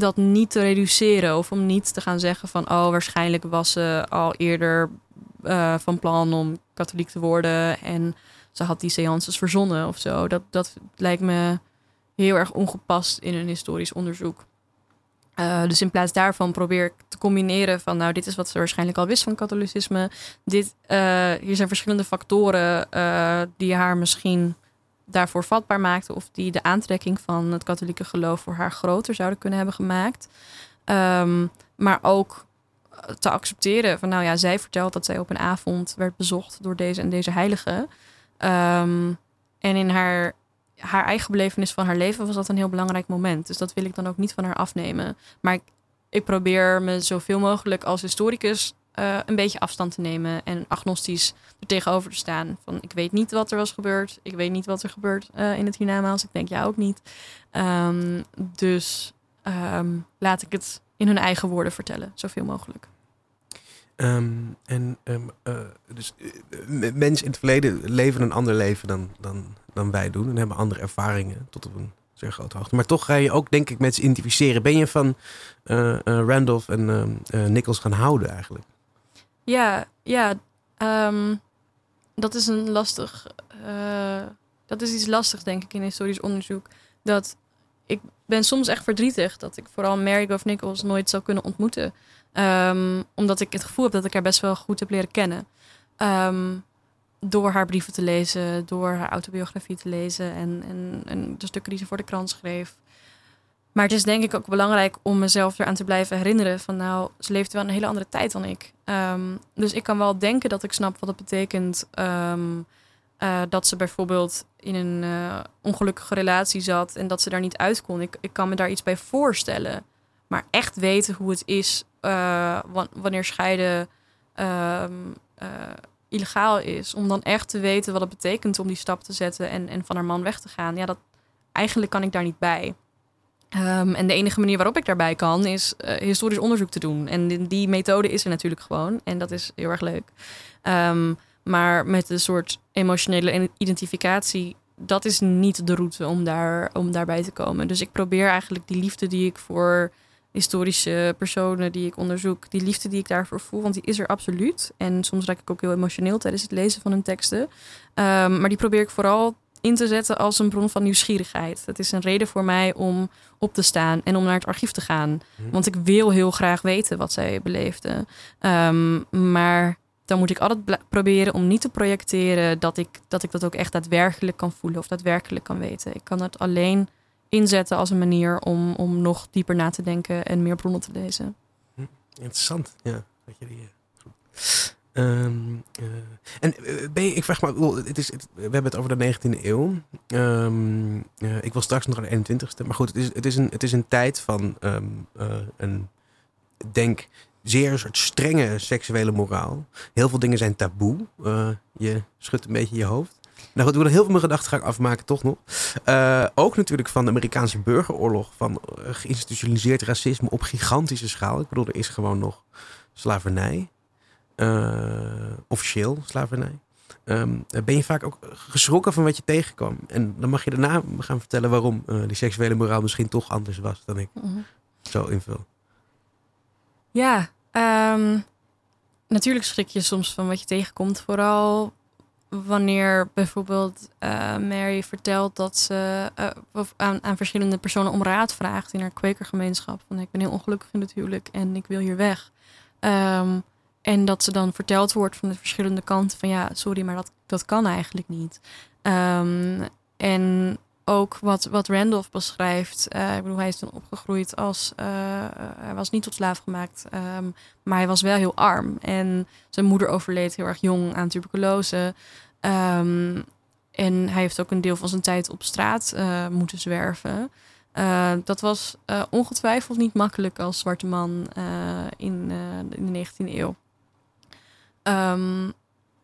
dat niet te reduceren. Of om niet te gaan zeggen van, oh waarschijnlijk was ze al eerder uh, van plan om katholiek te worden. En ze had die seances verzonnen of zo. Dat, dat lijkt me heel erg ongepast in een historisch onderzoek. Uh, dus in plaats daarvan probeer ik te combineren van, nou, dit is wat ze waarschijnlijk al wist van katholicisme. Dit, uh, hier zijn verschillende factoren die haar misschien daarvoor vatbaar maakten of die de aantrekking van het katholieke geloof voor haar groter zouden kunnen hebben gemaakt. Um, maar ook te accepteren van, nou ja, zij vertelt dat zij op een avond werd bezocht door deze en deze heilige. Um, en in haar, haar eigen belevenis van haar leven was dat een heel belangrijk moment. Dus dat wil ik dan ook niet van haar afnemen. Maar ik, ik probeer me zoveel mogelijk als historicus eh, een beetje afstand te nemen en agnostisch er tegenover te staan. Van ik weet niet wat er was gebeurd. Ik weet niet wat er gebeurt uh, in het hiernamaals. Ik denk jou ook niet. Um, dus um, laat ik het in hun eigen woorden vertellen, zoveel mogelijk.
Um, en uh, dus mensen in het verleden leven een ander leven dan, dan, dan wij doen en hebben andere ervaringen tot op een zeer grote hoogte. Maar toch ga je ook, denk ik, met ze identificeren. Ben je van Randolph en Nichols gaan houden eigenlijk?
Ja, ja. Um, dat is een lastig. dat is iets lastigs, denk ik, in historisch onderzoek. Dat ik ben soms echt verdrietig dat ik vooral Mary Grove Nichols nooit zou kunnen ontmoeten. Um, omdat ik het gevoel heb dat ik haar best wel goed heb leren kennen. Um, door haar brieven te lezen, door haar autobiografie te lezen en, en, en, de stukken die ze voor de krant schreef. Maar het is denk ik ook belangrijk om mezelf eraan te blijven herinneren van nou, ze leeft wel een hele andere tijd dan ik. Um, dus ik kan wel denken dat ik snap wat het betekent um, uh, dat ze bijvoorbeeld in een uh, ongelukkige relatie zat en dat ze daar niet uit kon. Ik, ik kan me daar iets bij voorstellen. Maar echt weten hoe het is uh, wanneer scheiden um, illegaal is. Om dan echt te weten wat het betekent om die stap te zetten en, en van haar man weg te gaan. Ja, dat, eigenlijk kan ik daar niet bij. Um, en de enige manier waarop ik daarbij kan is uh, historisch onderzoek te doen. En die, methode is er natuurlijk gewoon. En dat is heel erg leuk. Um, maar met een soort emotionele identificatie, dat is niet de route om, daar, om daarbij te komen. Dus ik probeer eigenlijk die liefde die ik voor historische personen die ik onderzoek, die liefde die ik daarvoor voel, want die is er absoluut. En soms raak ik ook heel emotioneel tijdens het lezen van hun teksten. Um, maar die probeer ik vooral in te zetten als een bron van nieuwsgierigheid. Het is een reden voor mij om op te staan en om naar het archief te gaan. Mhm. Want ik wil heel graag weten wat zij beleefden. Um, maar dan moet ik altijd proberen om niet te projecteren dat ik, dat ik dat ook echt daadwerkelijk kan voelen of daadwerkelijk kan weten. Ik kan het alleen inzetten als een manier om, om nog dieper na te denken en meer bronnen te lezen.
Hm, interessant, ja. Dat je die, Um, uh, en uh, ben ik vraag me, het is, het, we hebben het over de 19e eeuw. Um, uh, ik wil straks nog naar de 21ste. Maar goed, het is, het is, een, het is een tijd van um, een, denk, zeer soort strenge seksuele moraal. Heel veel dingen zijn taboe. je schudt een beetje je hoofd. Nou goed, ik wil heel veel mijn gedachten gaan afmaken, toch nog. Ook natuurlijk van de Amerikaanse burgeroorlog. Van geïnstitutionaliseerd racisme op gigantische schaal. Ik bedoel, er is gewoon nog slavernij. Uh, officieel slavernij. Um, ben je vaak ook geschrokken van wat je tegenkwam. En dan mag je daarna gaan vertellen waarom die seksuele moraal misschien toch anders was dan ik mm -hmm. zo invul.
Ja, um, natuurlijk schrik je soms van wat je tegenkomt. Vooral wanneer bijvoorbeeld uh, Mary vertelt dat ze uh, aan, aan, verschillende personen om raad vraagt in haar kwekergemeenschap. Van ik ben heel ongelukkig in het huwelijk en ik wil hier weg. Um, en dat ze dan verteld wordt van de verschillende kanten van ja, sorry, maar dat, dat kan eigenlijk niet. Um, en ook wat, wat Randolph beschrijft. Uh, ik bedoel, hij is dan opgegroeid als. Uh, hij was niet tot slaaf gemaakt, um, maar hij was wel heel arm. En zijn moeder overleed heel erg jong aan tuberculose. Um, en hij heeft ook een deel van zijn tijd op straat uh, moeten zwerven. dat was ongetwijfeld niet makkelijk als zwarte man in, in de 19e eeuw. Um,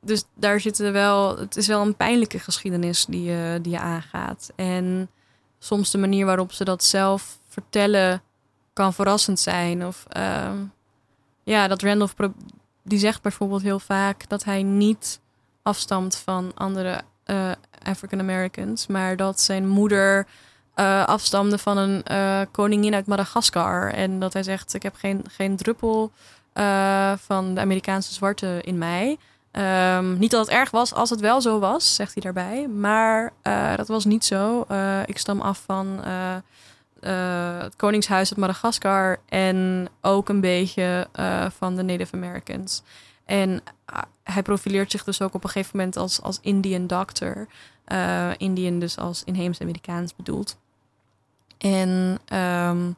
dus daar zitten wel, het is wel een pijnlijke geschiedenis die je, die je aangaat. En soms de manier waarop ze dat zelf vertellen kan verrassend zijn. Of uh, ja, dat Randolph, die zegt bijvoorbeeld heel vaak dat hij niet afstamt van andere uh, African Americans, maar dat zijn moeder uh, afstamde van een koningin uit Madagaskar. En dat hij zegt: Ik heb geen, geen druppel van de Amerikaanse zwarte in mij. Um, niet dat het erg was als het wel zo was, zegt hij daarbij. Maar uh, dat was niet zo. Uh, ik stam af van het Koningshuis uit Madagaskar en ook een beetje van de Native Americans. En hij profileert zich dus ook op een gegeven moment als, als Indian doctor. Indian dus als inheems Amerikaans bedoeld. En um,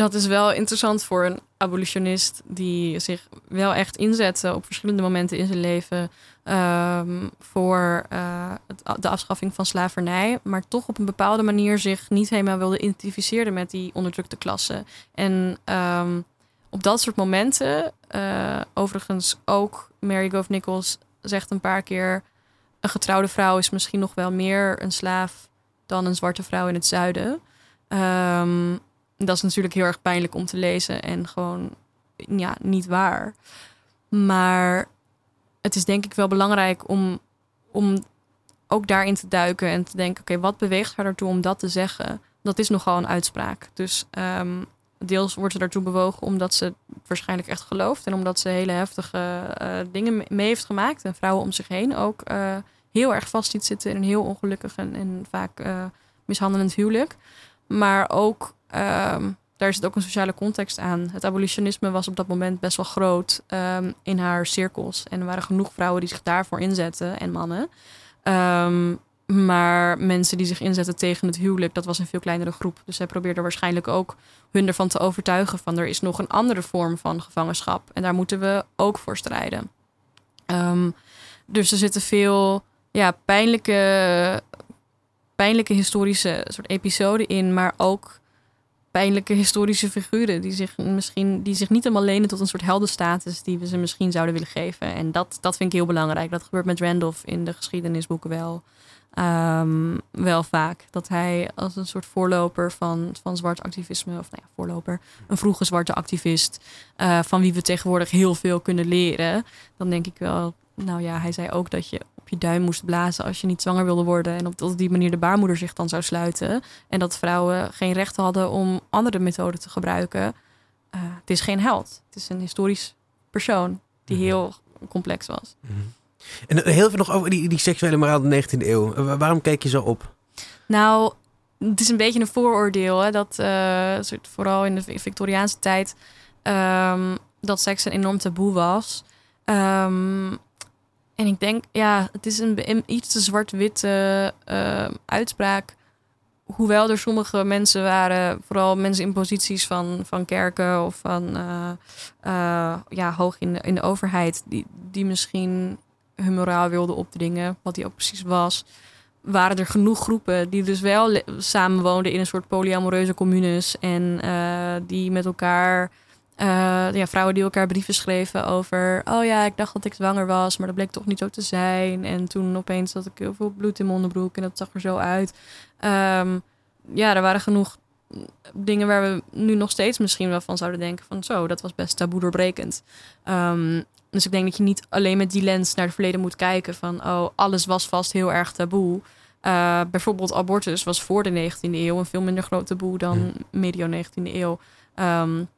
dat is wel interessant voor een abolitionist die zich wel echt inzette op verschillende momenten in zijn leven ehm, voor het, de afschaffing van slavernij, maar toch op een bepaalde manier zich niet helemaal wilde identificeren met die onderdrukte klasse. En um, op dat soort momenten, uh, overigens ook Mary Gove Nichols zegt een paar keer: een getrouwde vrouw is misschien nog wel meer een slaaf dan een zwarte vrouw in het zuiden. Um, dat is natuurlijk heel erg pijnlijk om te lezen en gewoon ja, niet waar. Maar het is denk ik wel belangrijk om, om ook daarin te duiken en te denken: oké, wat beweegt haar ertoe om dat te zeggen? Dat is nogal een uitspraak. Dus um, deels wordt ze daartoe bewogen omdat ze waarschijnlijk echt gelooft en omdat ze hele heftige uh, dingen mee heeft gemaakt en vrouwen om zich heen ook uh, heel erg vast ziet zitten in een heel ongelukkig en, en vaak uh, mishandelend huwelijk. Maar ook Um, daar zit ook een sociale context aan. Het abolitionisme was op dat moment best wel groot um, in haar cirkels. En er waren genoeg vrouwen die zich daarvoor inzetten en mannen. Um, maar mensen die zich inzetten tegen het huwelijk, dat was een veel kleinere groep. Dus zij probeerde waarschijnlijk ook hun ervan te overtuigen van er is nog een andere vorm van gevangenschap. En daar moeten we ook voor strijden. Dus er zitten veel ja, pijnlijke, pijnlijke historische soort episoden in, maar ook pijnlijke historische figuren die zich misschien die zich niet helemaal lenen tot een soort heldenstatus die we ze misschien zouden willen geven. En dat, dat vind ik heel belangrijk. Dat gebeurt met Randolph in de geschiedenisboeken wel. Um, wel vaak. Dat hij als een soort voorloper van, van zwart activisme, of nou ja, voorloper, een vroege zwarte activist, uh, van wie we tegenwoordig heel veel kunnen leren. Dan denk ik wel, nou ja, hij zei ook dat je je duim moest blazen als je niet zwanger wilde worden. En op, die manier de baarmoeder zich dan zou sluiten. En dat vrouwen geen recht hadden om andere methoden te gebruiken. Uh, het is geen held. Het is een historisch persoon die
Mhm.
heel complex was.
En heel veel nog over die, die seksuele moraal in de 19e eeuw. Eh, Waarom keek je zo op?
Nou, het is een beetje een vooroordeel. Hè, dat uh, vooral in de Victoriaanse tijd um, dat seks een enorm taboe was. Um, en ik denk, ja, het is een, iets te zwart-witte uh, uitspraak. Hoewel er sommige mensen waren, vooral mensen in posities van, van kerken of van uh, uh, ja, hoog in de, in de overheid, die, die misschien hun moraal wilden opdringen, wat die ook precies was. Waren er genoeg groepen die dus wel samenwoonden in een soort polyamoreuze communes en die met elkaar uh, ja, vrouwen die elkaar brieven schreven over... oh ja, ik dacht dat ik zwanger was, maar dat bleek toch niet zo te zijn. En toen opeens had ik heel veel bloed in mijn onderbroek en dat zag er zo uit. Um, ja, er waren genoeg dingen waar we nu nog steeds misschien wel van zouden denken... van zo, dat was best taboe doorbrekend. Um, dus ik denk dat je niet alleen met die lens naar het verleden moet kijken... van oh, alles was vast heel erg taboe... Uh, bijvoorbeeld abortus was voor de 19e eeuw een veel minder groot taboe dan medio 19e eeuw. Um,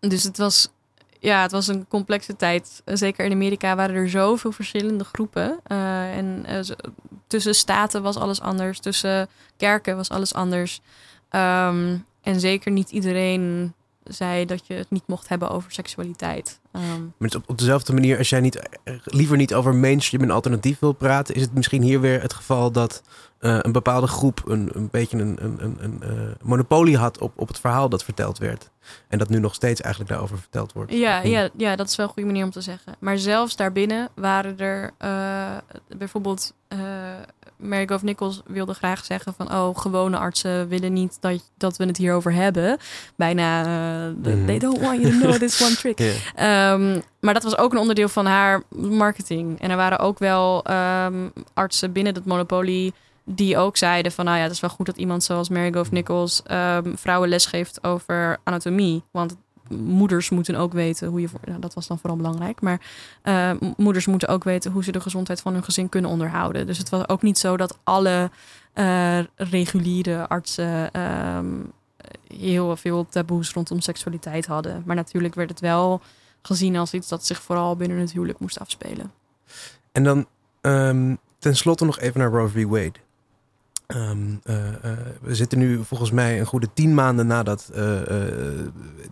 dus het was, ja, het was een complexe tijd. Zeker in Amerika waren er zoveel verschillende groepen. Uh, en uh, tussen staten was alles anders. Tussen kerken was alles anders. Um, en zeker niet iedereen zei dat je het niet mocht hebben over seksualiteit. Um,
maar op, op, dezelfde manier, als jij niet, liever niet over mainstream en alternatief wil praten, is het misschien hier weer het geval dat uh, een bepaalde groep een, een beetje een, een, een, een uh, monopolie had op, op het verhaal dat verteld werd. En dat nu nog steeds eigenlijk daarover verteld wordt.
Ja, ja, ja dat is wel een goede manier om te zeggen. Maar zelfs daarbinnen waren er uh, bijvoorbeeld. Mary Gove Nichols wilde graag zeggen van... oh, gewone artsen willen niet dat, dat we het hierover hebben. Bijna, uh, mm. they don't want you to know this one trick. yeah. um, maar dat was ook een onderdeel van haar marketing. En er waren ook wel um, artsen binnen dat monopolie... die ook zeiden van... nou ja, het is wel goed dat iemand zoals Mary Gove Nichols... Um, vrouwen lesgeeft over anatomie. Want moeders moeten ook weten hoe je... Voor, nou, dat was dan vooral belangrijk. Maar uh, moeders moeten ook weten hoe ze de gezondheid van hun gezin kunnen onderhouden. Dus het was ook niet zo dat alle uh, reguliere artsen... Um, heel veel taboes rondom seksualiteit hadden. Maar natuurlijk werd het wel gezien als iets dat zich vooral binnen het huwelijk moest afspelen.
En dan um, tenslotte nog even naar Roe v. Wade. Ehm, eh, eh, we zitten nu volgens mij een goede tien maanden nadat eh,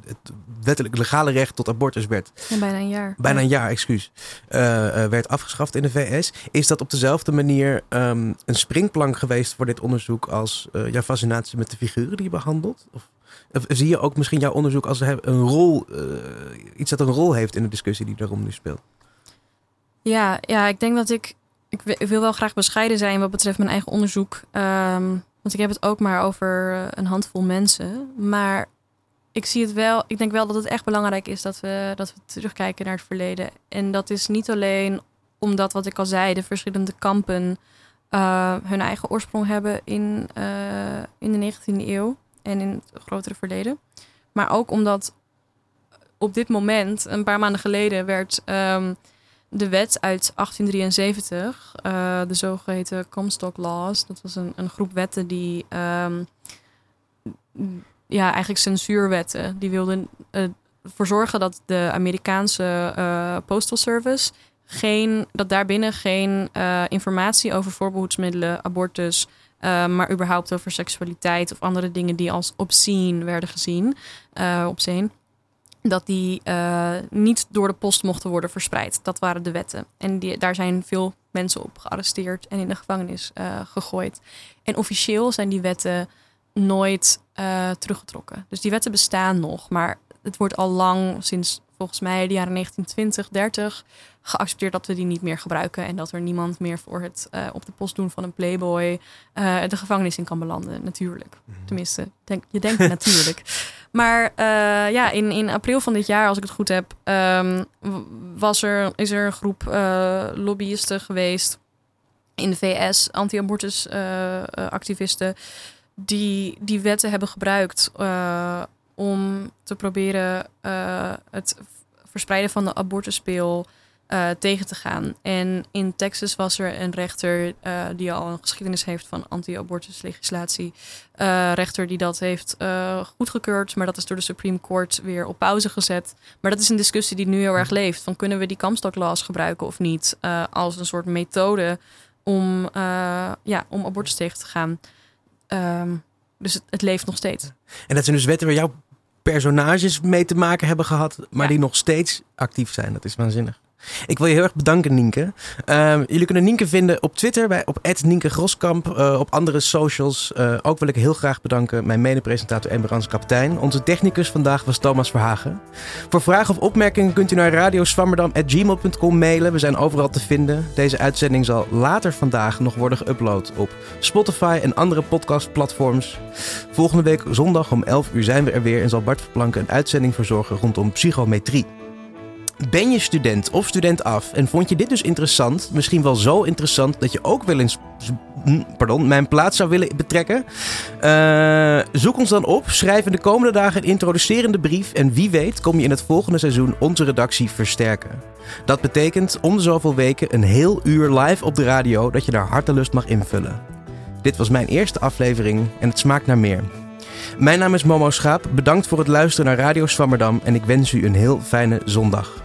het wettelijk legale recht tot abortus werd.
Ja, bijna een jaar.
Bijna een jaar, excuus. werd afgeschaft in de VS. Is dat op dezelfde manier ehm, een springplank geweest voor dit onderzoek als jouw fascinatie met de figuren die je behandelt? Of, of zie je ook misschien jouw onderzoek als een rol, iets dat een rol heeft in de discussie die daarom nu speelt?
Ja, ja, ik denk dat ik, ik. wi- Ik wil wel graag bescheiden zijn wat betreft mijn eigen onderzoek. Ehm, want ik heb het ook maar over eh, een handvol mensen. Maar ik zie het wel. Ik denk wel dat het echt belangrijk is dat we, dat we terugkijken naar het verleden. En dat is niet alleen omdat, wat ik al zei, de verschillende kampen eh, hun eigen oorsprong hebben in, eh, in de 19e eeuw en in het grotere verleden. Maar ook omdat op dit moment, een paar maanden geleden, werd ehm, de wet uit 1873, eh, de zogeheten Comstock Laws. Dat was een, een groep wetten die, ehm, ja, eigenlijk censuurwetten. Die wilden eh, ervoor zorgen dat de Amerikaanse eh, Postal Service geen, dat daarbinnen geen informatie over voorbehoedsmiddelen, abortus, maar überhaupt over seksualiteit of andere dingen die als obscene werden gezien, obscene, dat die eh, niet door de post mochten worden verspreid. Dat waren de wetten. En die, daar zijn veel mensen op gearresteerd en in de gevangenis eh, gegooid. En officieel zijn die wetten nooit eh, teruggetrokken. Dus die wetten bestaan nog, maar het wordt al lang, sinds volgens mij de jaren 1920, 30, geaccepteerd dat we die niet meer gebruiken. En dat er niemand meer voor het op de post doen van een playboy de gevangenis in kan belanden, natuurlijk. Tenminste, denk, je denkt natuurlijk. Maar eh, ja, in, in april van dit jaar, als ik het goed heb, ehm, was er, is er een groep eh, lobbyisten geweest in de VS, anti-abortus eh, die die wetten hebben gebruikt om te proberen het verspreiden van de abortuspil eh, tegen te gaan. En in Texas was er een rechter eh, die al een geschiedenis heeft van anti-abortus legislatie. Eh, rechter die dat heeft goedgekeurd, maar dat is door de Supreme Court weer op pauze gezet. Maar dat is een discussie die nu heel erg leeft. Van kunnen we die Comstock laws gebruiken of niet als een soort methode om, ja, om abortus tegen te gaan. Ehm, dus het, het leeft nog steeds.
En dat zijn dus wetten waar jouw personages mee te maken hebben gehad, maar
Ja.
die nog steeds actief zijn. Dat is waanzinnig. Ik wil je heel erg bedanken, Nienke. Ehm, jullie kunnen Nienke vinden op Twitter bij op Nienke Groskamp, eh, op andere socials. Eh, ook wil ik heel graag bedanken mijn mede-presentator Emberans Kaptein. Onze technicus vandaag was Thomas Verhagen. Voor vragen of opmerkingen kunt u naar radioswammerdam.gmail.com mailen. We zijn overal te vinden. Deze uitzending zal later vandaag nog worden geüpload op Spotify en andere podcastplatforms. Volgende week zondag om 11 uur zijn we er weer en zal Bart Verplanken een uitzending verzorgen rondom psychometrie. Ben je student of student af en vond je dit dus interessant, misschien wel zo interessant dat je ook wel eens pardon, mijn plaats zou willen betrekken? Eh, zoek ons dan op, schrijf in de komende dagen een introducerende brief en wie weet kom je in het volgende seizoen onze redactie versterken. Dat betekent om de zoveel weken een heel uur live op de radio dat je naar hartelust mag invullen. Dit was mijn eerste aflevering en het smaakt naar meer. Mijn naam is Momo Schaap. Bedankt voor het luisteren naar Radio Swammerdam en ik wens u een heel fijne zondag.